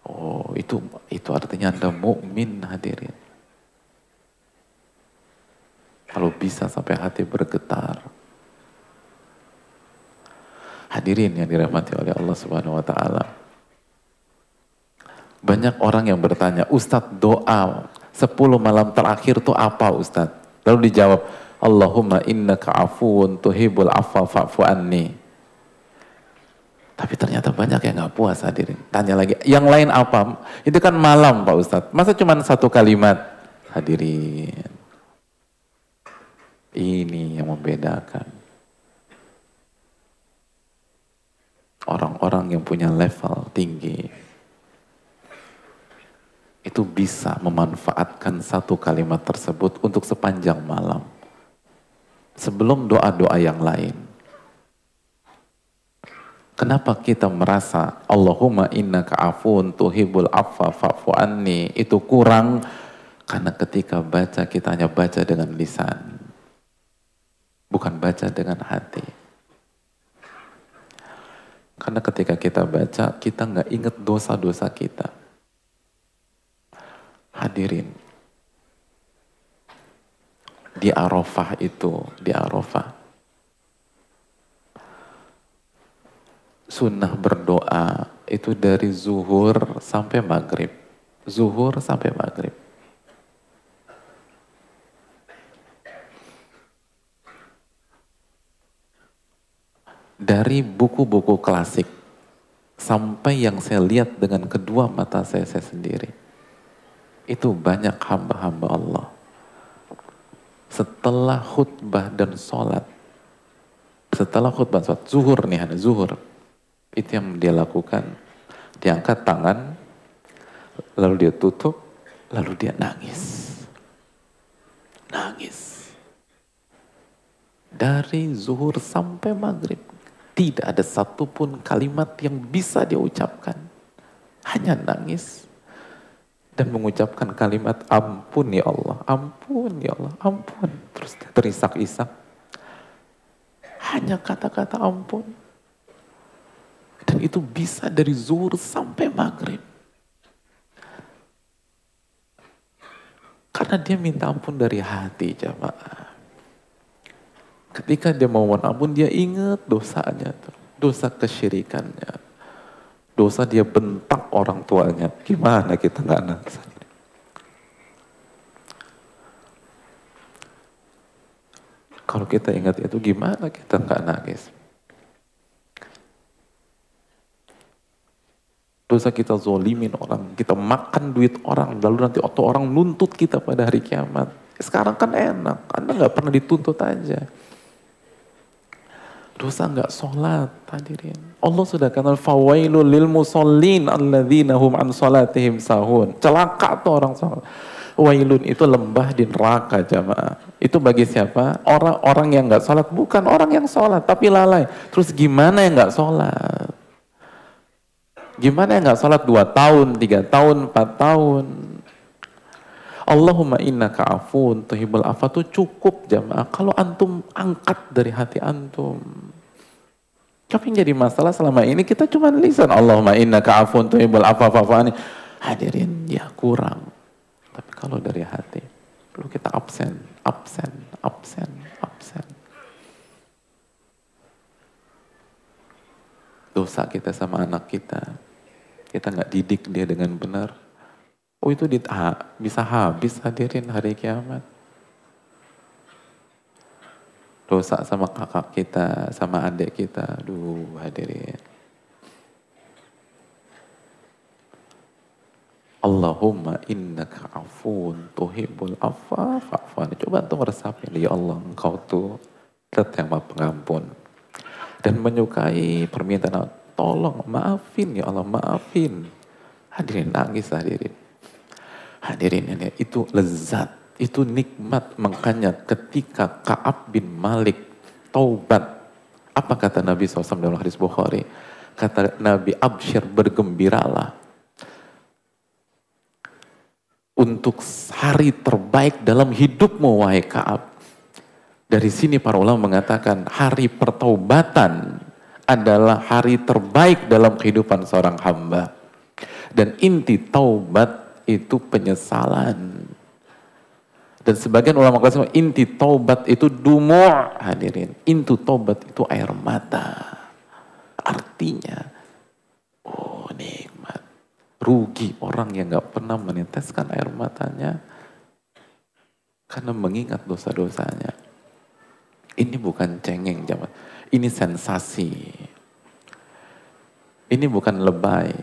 Oh, itu itu artinya Anda mukmin hadirin. Kalau bisa sampai hati bergetar. Hadirin yang dirahmati oleh Allah Subhanahu wa taala. Banyak orang yang bertanya, Ustadz doa 10 malam terakhir itu apa Ustadz? Lalu dijawab, Allahumma innaka afuun tuhibul afwa fa'fu anni. Tapi ternyata banyak yang nggak puas hadirin. Tanya lagi, yang lain apa? Itu kan malam Pak Ustadz. Masa cuma satu kalimat? Hadirin. Ini yang membedakan. Orang-orang yang punya level tinggi itu bisa memanfaatkan satu kalimat tersebut untuk sepanjang malam sebelum doa-doa yang lain. Kenapa kita merasa Allahumma inna ka'afun tuhibul affa fa'fu anni itu kurang karena ketika baca kita hanya baca dengan lisan bukan baca dengan hati. Karena ketika kita baca, kita nggak inget dosa-dosa kita. Hadirin, di Arafah itu, di Arafah, sunnah berdoa itu dari zuhur sampai maghrib. Zuhur sampai maghrib. Dari buku-buku klasik sampai yang saya lihat dengan kedua mata saya, saya sendiri. Itu banyak hamba-hamba Allah. Setelah khutbah dan sholat, setelah khutbah sholat, zuhur nih, ada zuhur. Itu yang dia lakukan. Dia angkat tangan, lalu dia tutup, lalu dia nangis. Nangis. Dari zuhur sampai maghrib tidak ada satupun kalimat yang bisa dia ucapkan. Hanya nangis. Dan mengucapkan kalimat ampun ya Allah, ampun ya Allah, ampun. Terus terisak-isak. Hanya kata-kata ampun. Dan itu bisa dari zuhur sampai maghrib. Karena dia minta ampun dari hati jamaah. Ketika dia mau mohon ampun, dia ingat dosanya, dosa kesyirikannya. Dosa dia bentak orang tuanya. Gimana kita nggak nangis? Kalau kita ingat itu gimana kita nggak nangis? Dosa kita zolimin orang, kita makan duit orang, lalu nanti atau orang nuntut kita pada hari kiamat. Sekarang kan enak, Anda nggak pernah dituntut aja. Dosa nggak sholat, hadirin. Allah sudah kata fawailu lil musallin alladzina hum an salatihim sahun. Celaka tuh orang sholat. Wailun itu lembah di neraka jamaah. Itu bagi siapa? Orang-orang yang nggak sholat, bukan orang yang sholat tapi lalai. Terus gimana yang nggak sholat? Gimana nggak sholat dua tahun, tiga tahun, empat tahun? Allahumma inna ka'afun tuhibul afa itu cukup jamaah. Kalau antum angkat dari hati antum. Tapi yang jadi masalah selama ini kita cuma lisan Allahumma inna ka'afun tuhibul afa. Hadirin, ya kurang. Tapi kalau dari hati, perlu kita absen, absen, absen, absen. dosa kita sama anak kita, kita nggak didik dia dengan benar, oh itu di, ha, bisa habis hadirin hari kiamat. Dosa sama kakak kita, sama adik kita, duh hadirin. Allahumma innaka afun tuhibbul afwa fa'fani. Coba untuk meresapin, ya Allah engkau tuh maha pengampun dan menyukai permintaan tolong maafin ya Allah maafin hadirin nangis hadirin hadirin ini itu lezat itu nikmat. Makanya ketika Kaab bin Malik taubat apa kata Nabi SAW dalam hadis Bukhari? Kata Nabi Absyir bergembiralah. Untuk hari terbaik dalam hidupmu wahai Kaab. Dari sini para ulama mengatakan hari pertaubatan adalah hari terbaik dalam kehidupan seorang hamba. Dan inti taubat itu penyesalan. Dan sebagian ulama kata inti taubat itu dumu' hadirin. Inti taubat itu air mata. Artinya, oh nikmat. Rugi orang yang gak pernah meneteskan air matanya karena mengingat dosa-dosanya. Ini bukan cengeng zaman. Ini sensasi. Ini bukan lebay.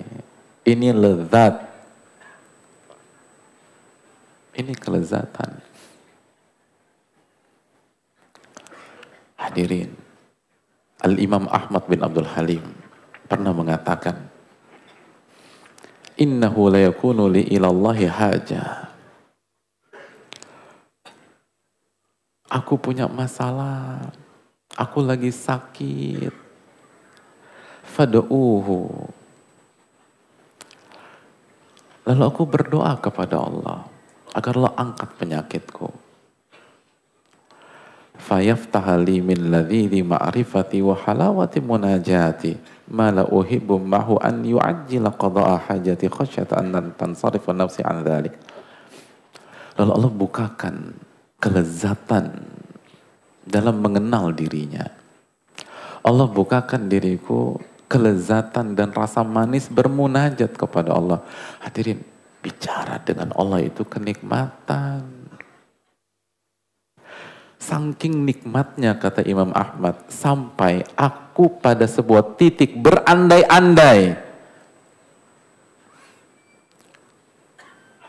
Ini lezat. Ini kelezatan. Hadirin. Al-Imam Ahmad bin Abdul Halim pernah mengatakan, Innahu la yakunu li ilallahi hajah aku punya masalah, aku lagi sakit. Fad'uhu. Lalu aku berdoa kepada Allah agar Allah angkat penyakitku. Fayaftahali min ladhidi ma'rifati wa halawati munajati ma la uhibbu mahu an yu'ajjila qada'a hajati khasyata an tansarifu nafsi an dhalik. Lalu Allah bukakan kelezatan dalam mengenal dirinya. Allah bukakan diriku kelezatan dan rasa manis bermunajat kepada Allah. Hadirin, bicara dengan Allah itu kenikmatan. Saking nikmatnya kata Imam Ahmad, sampai aku pada sebuah titik berandai-andai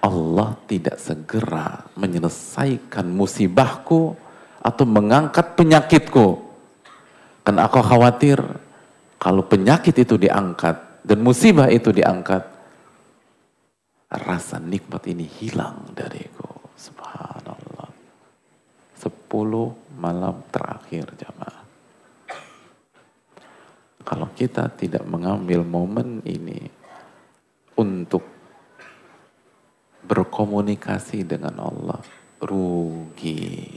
Allah tidak segera menyelesaikan musibahku atau mengangkat penyakitku. Karena aku khawatir kalau penyakit itu diangkat dan musibah itu diangkat, rasa nikmat ini hilang dariku. Subhanallah. Sepuluh malam terakhir jamaah. Kalau kita tidak mengambil momen ini untuk berkomunikasi dengan Allah rugi.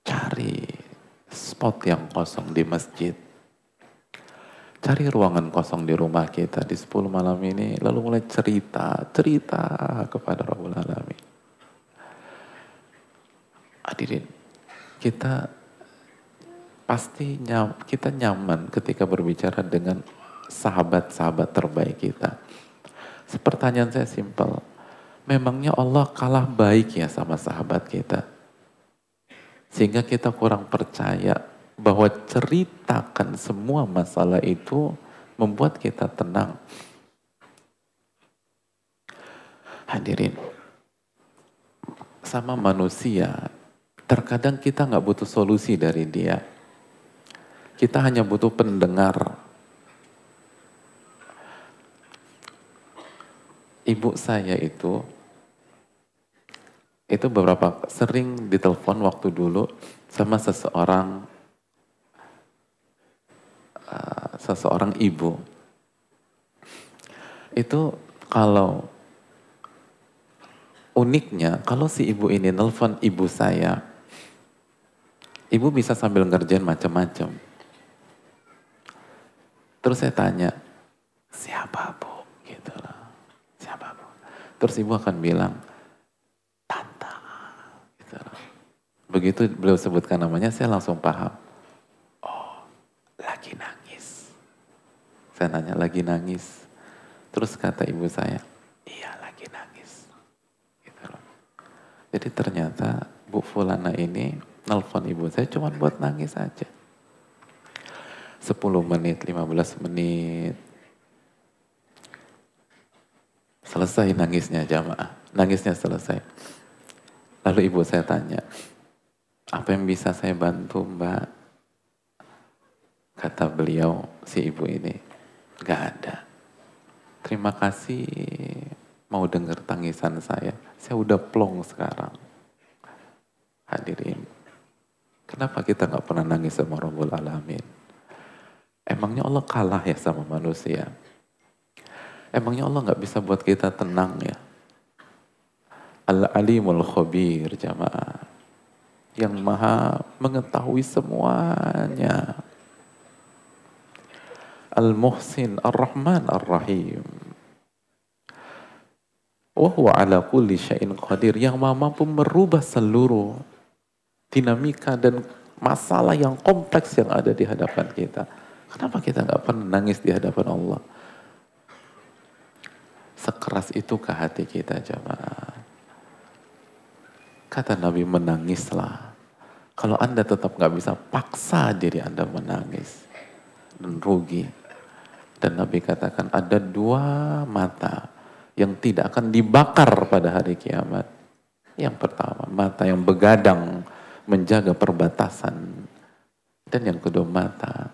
Cari spot yang kosong di masjid. Cari ruangan kosong di rumah kita di 10 malam ini, lalu mulai cerita, cerita kepada Rabbul Alamin. Hadirin, kita pasti nyam, kita nyaman ketika berbicara dengan sahabat-sahabat terbaik kita. Pertanyaan saya simpel, memangnya Allah kalah baik ya sama sahabat kita? Sehingga kita kurang percaya bahwa ceritakan semua masalah itu membuat kita tenang. Hadirin, sama manusia, terkadang kita nggak butuh solusi dari dia. Kita hanya butuh pendengar ibu saya itu itu beberapa sering ditelepon waktu dulu sama seseorang uh, seseorang ibu itu kalau uniknya kalau si ibu ini nelpon ibu saya ibu bisa sambil ngerjain macam-macam terus saya tanya siapa bu Terus ibu akan bilang, Tanta. Gitu. Begitu beliau sebutkan namanya, saya langsung paham. Oh, lagi nangis. Saya nanya, lagi nangis. Terus kata ibu saya, iya lagi nangis. Gitu Jadi ternyata Bu Fulana ini nelfon ibu saya cuma buat nangis aja. 10 menit, 15 menit, Selesai nangisnya jamaah. Nangisnya selesai. Lalu ibu saya tanya, apa yang bisa saya bantu mbak? Kata beliau, si ibu ini, gak ada. Terima kasih mau dengar tangisan saya. Saya udah plong sekarang. Hadirin, kenapa kita gak pernah nangis sama Rabbul Alamin? Emangnya Allah kalah ya sama manusia? Emangnya Allah nggak bisa buat kita tenang ya? Al-alimul khabir jamaah. Yang maha mengetahui semuanya. Al-Muhsin Ar-Rahman Ar-Rahim. Ala kulli syai'in qadir. Yang mampu merubah seluruh dinamika dan masalah yang kompleks yang ada di hadapan kita. Kenapa kita nggak pernah nangis di hadapan Allah? Sekeras itu ke hati kita jamaah. Kata Nabi menangislah. Kalau Anda tetap nggak bisa paksa diri Anda menangis dan rugi. Dan Nabi katakan ada dua mata yang tidak akan dibakar pada hari kiamat. Yang pertama, mata yang begadang menjaga perbatasan. Dan yang kedua, mata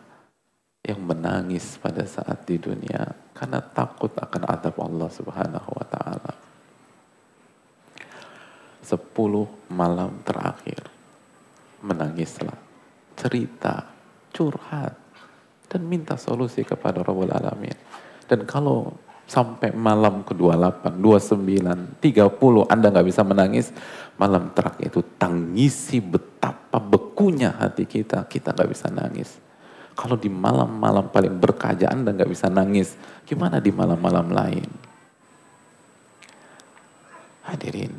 yang menangis pada saat di dunia karena takut akan adab Allah Subhanahu wa taala. Sepuluh malam terakhir menangislah, cerita, curhat dan minta solusi kepada Rabbul Alamin. Dan kalau sampai malam ke-28, 29, 30 Anda nggak bisa menangis, malam terakhir itu tangisi betapa bekunya hati kita, kita nggak bisa nangis kalau di malam-malam paling berkah Anda nggak bisa nangis, gimana di malam-malam lain? Hadirin,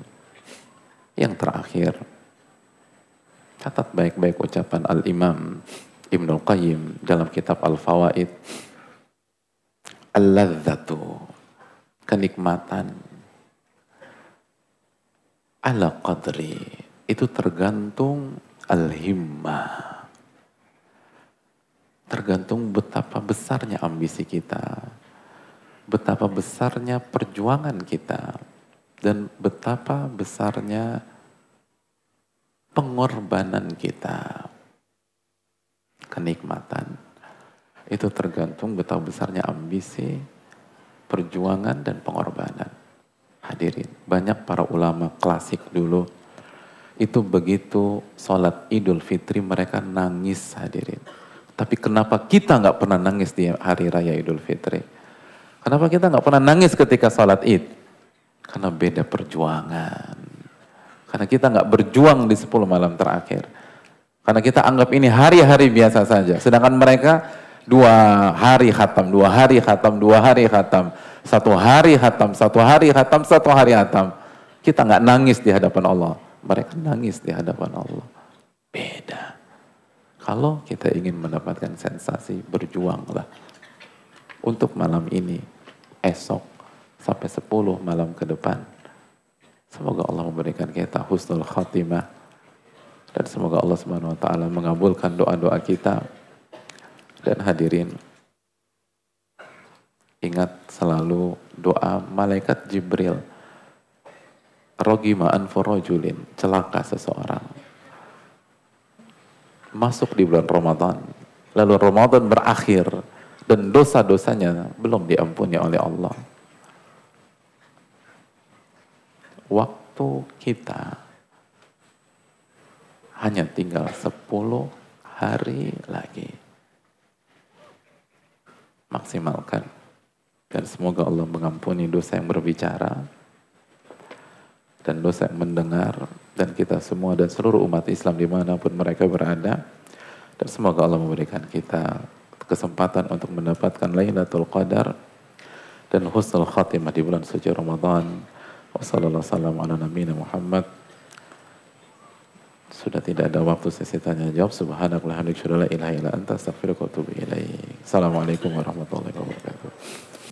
yang terakhir, catat baik-baik ucapan Al-Imam Ibnu Qayyim dalam kitab Al-Fawaid. Al-ladzatu, kenikmatan, ala qadri, itu tergantung al-himmah tergantung betapa besarnya ambisi kita, betapa besarnya perjuangan kita, dan betapa besarnya pengorbanan kita. Kenikmatan itu tergantung betapa besarnya ambisi, perjuangan, dan pengorbanan. Hadirin, banyak para ulama klasik dulu itu begitu sholat idul fitri mereka nangis hadirin tapi kenapa kita nggak pernah nangis di hari raya Idul Fitri? Kenapa kita nggak pernah nangis ketika sholat id? Karena beda perjuangan. Karena kita nggak berjuang di 10 malam terakhir. Karena kita anggap ini hari-hari biasa saja. Sedangkan mereka dua hari khatam, dua hari khatam, dua hari khatam. Satu hari khatam, satu hari khatam, satu hari khatam. Kita nggak nangis di hadapan Allah. Mereka nangis di hadapan Allah. Beda. Kalau kita ingin mendapatkan sensasi, berjuanglah. Untuk malam ini, esok, sampai 10 malam ke depan. Semoga Allah memberikan kita husnul khatimah. Dan semoga Allah Subhanahu wa taala mengabulkan doa-doa kita. Dan hadirin, ingat selalu doa malaikat Jibril. Rogima anforojulin, celaka seseorang masuk di bulan Ramadan, lalu Ramadan berakhir dan dosa-dosanya belum diampuni oleh Allah. Waktu kita hanya tinggal 10 hari lagi. Maksimalkan. Dan semoga Allah mengampuni dosa yang berbicara dan dosa yang mendengar dan kita semua dan seluruh umat Islam di mana pun mereka berada dan semoga Allah memberikan kita kesempatan untuk mendapatkan Lailatul Qadar dan husnul khatimah di bulan suci Ramadan. Wassalamualaikum warahmatullahi Muhammad. Sudah tidak ada waktu sesi tanya jawab. Subhanakallahumma ilaha illa anta astaghfiruka wa atubu ilaik. Assalamualaikum warahmatullahi wabarakatuh.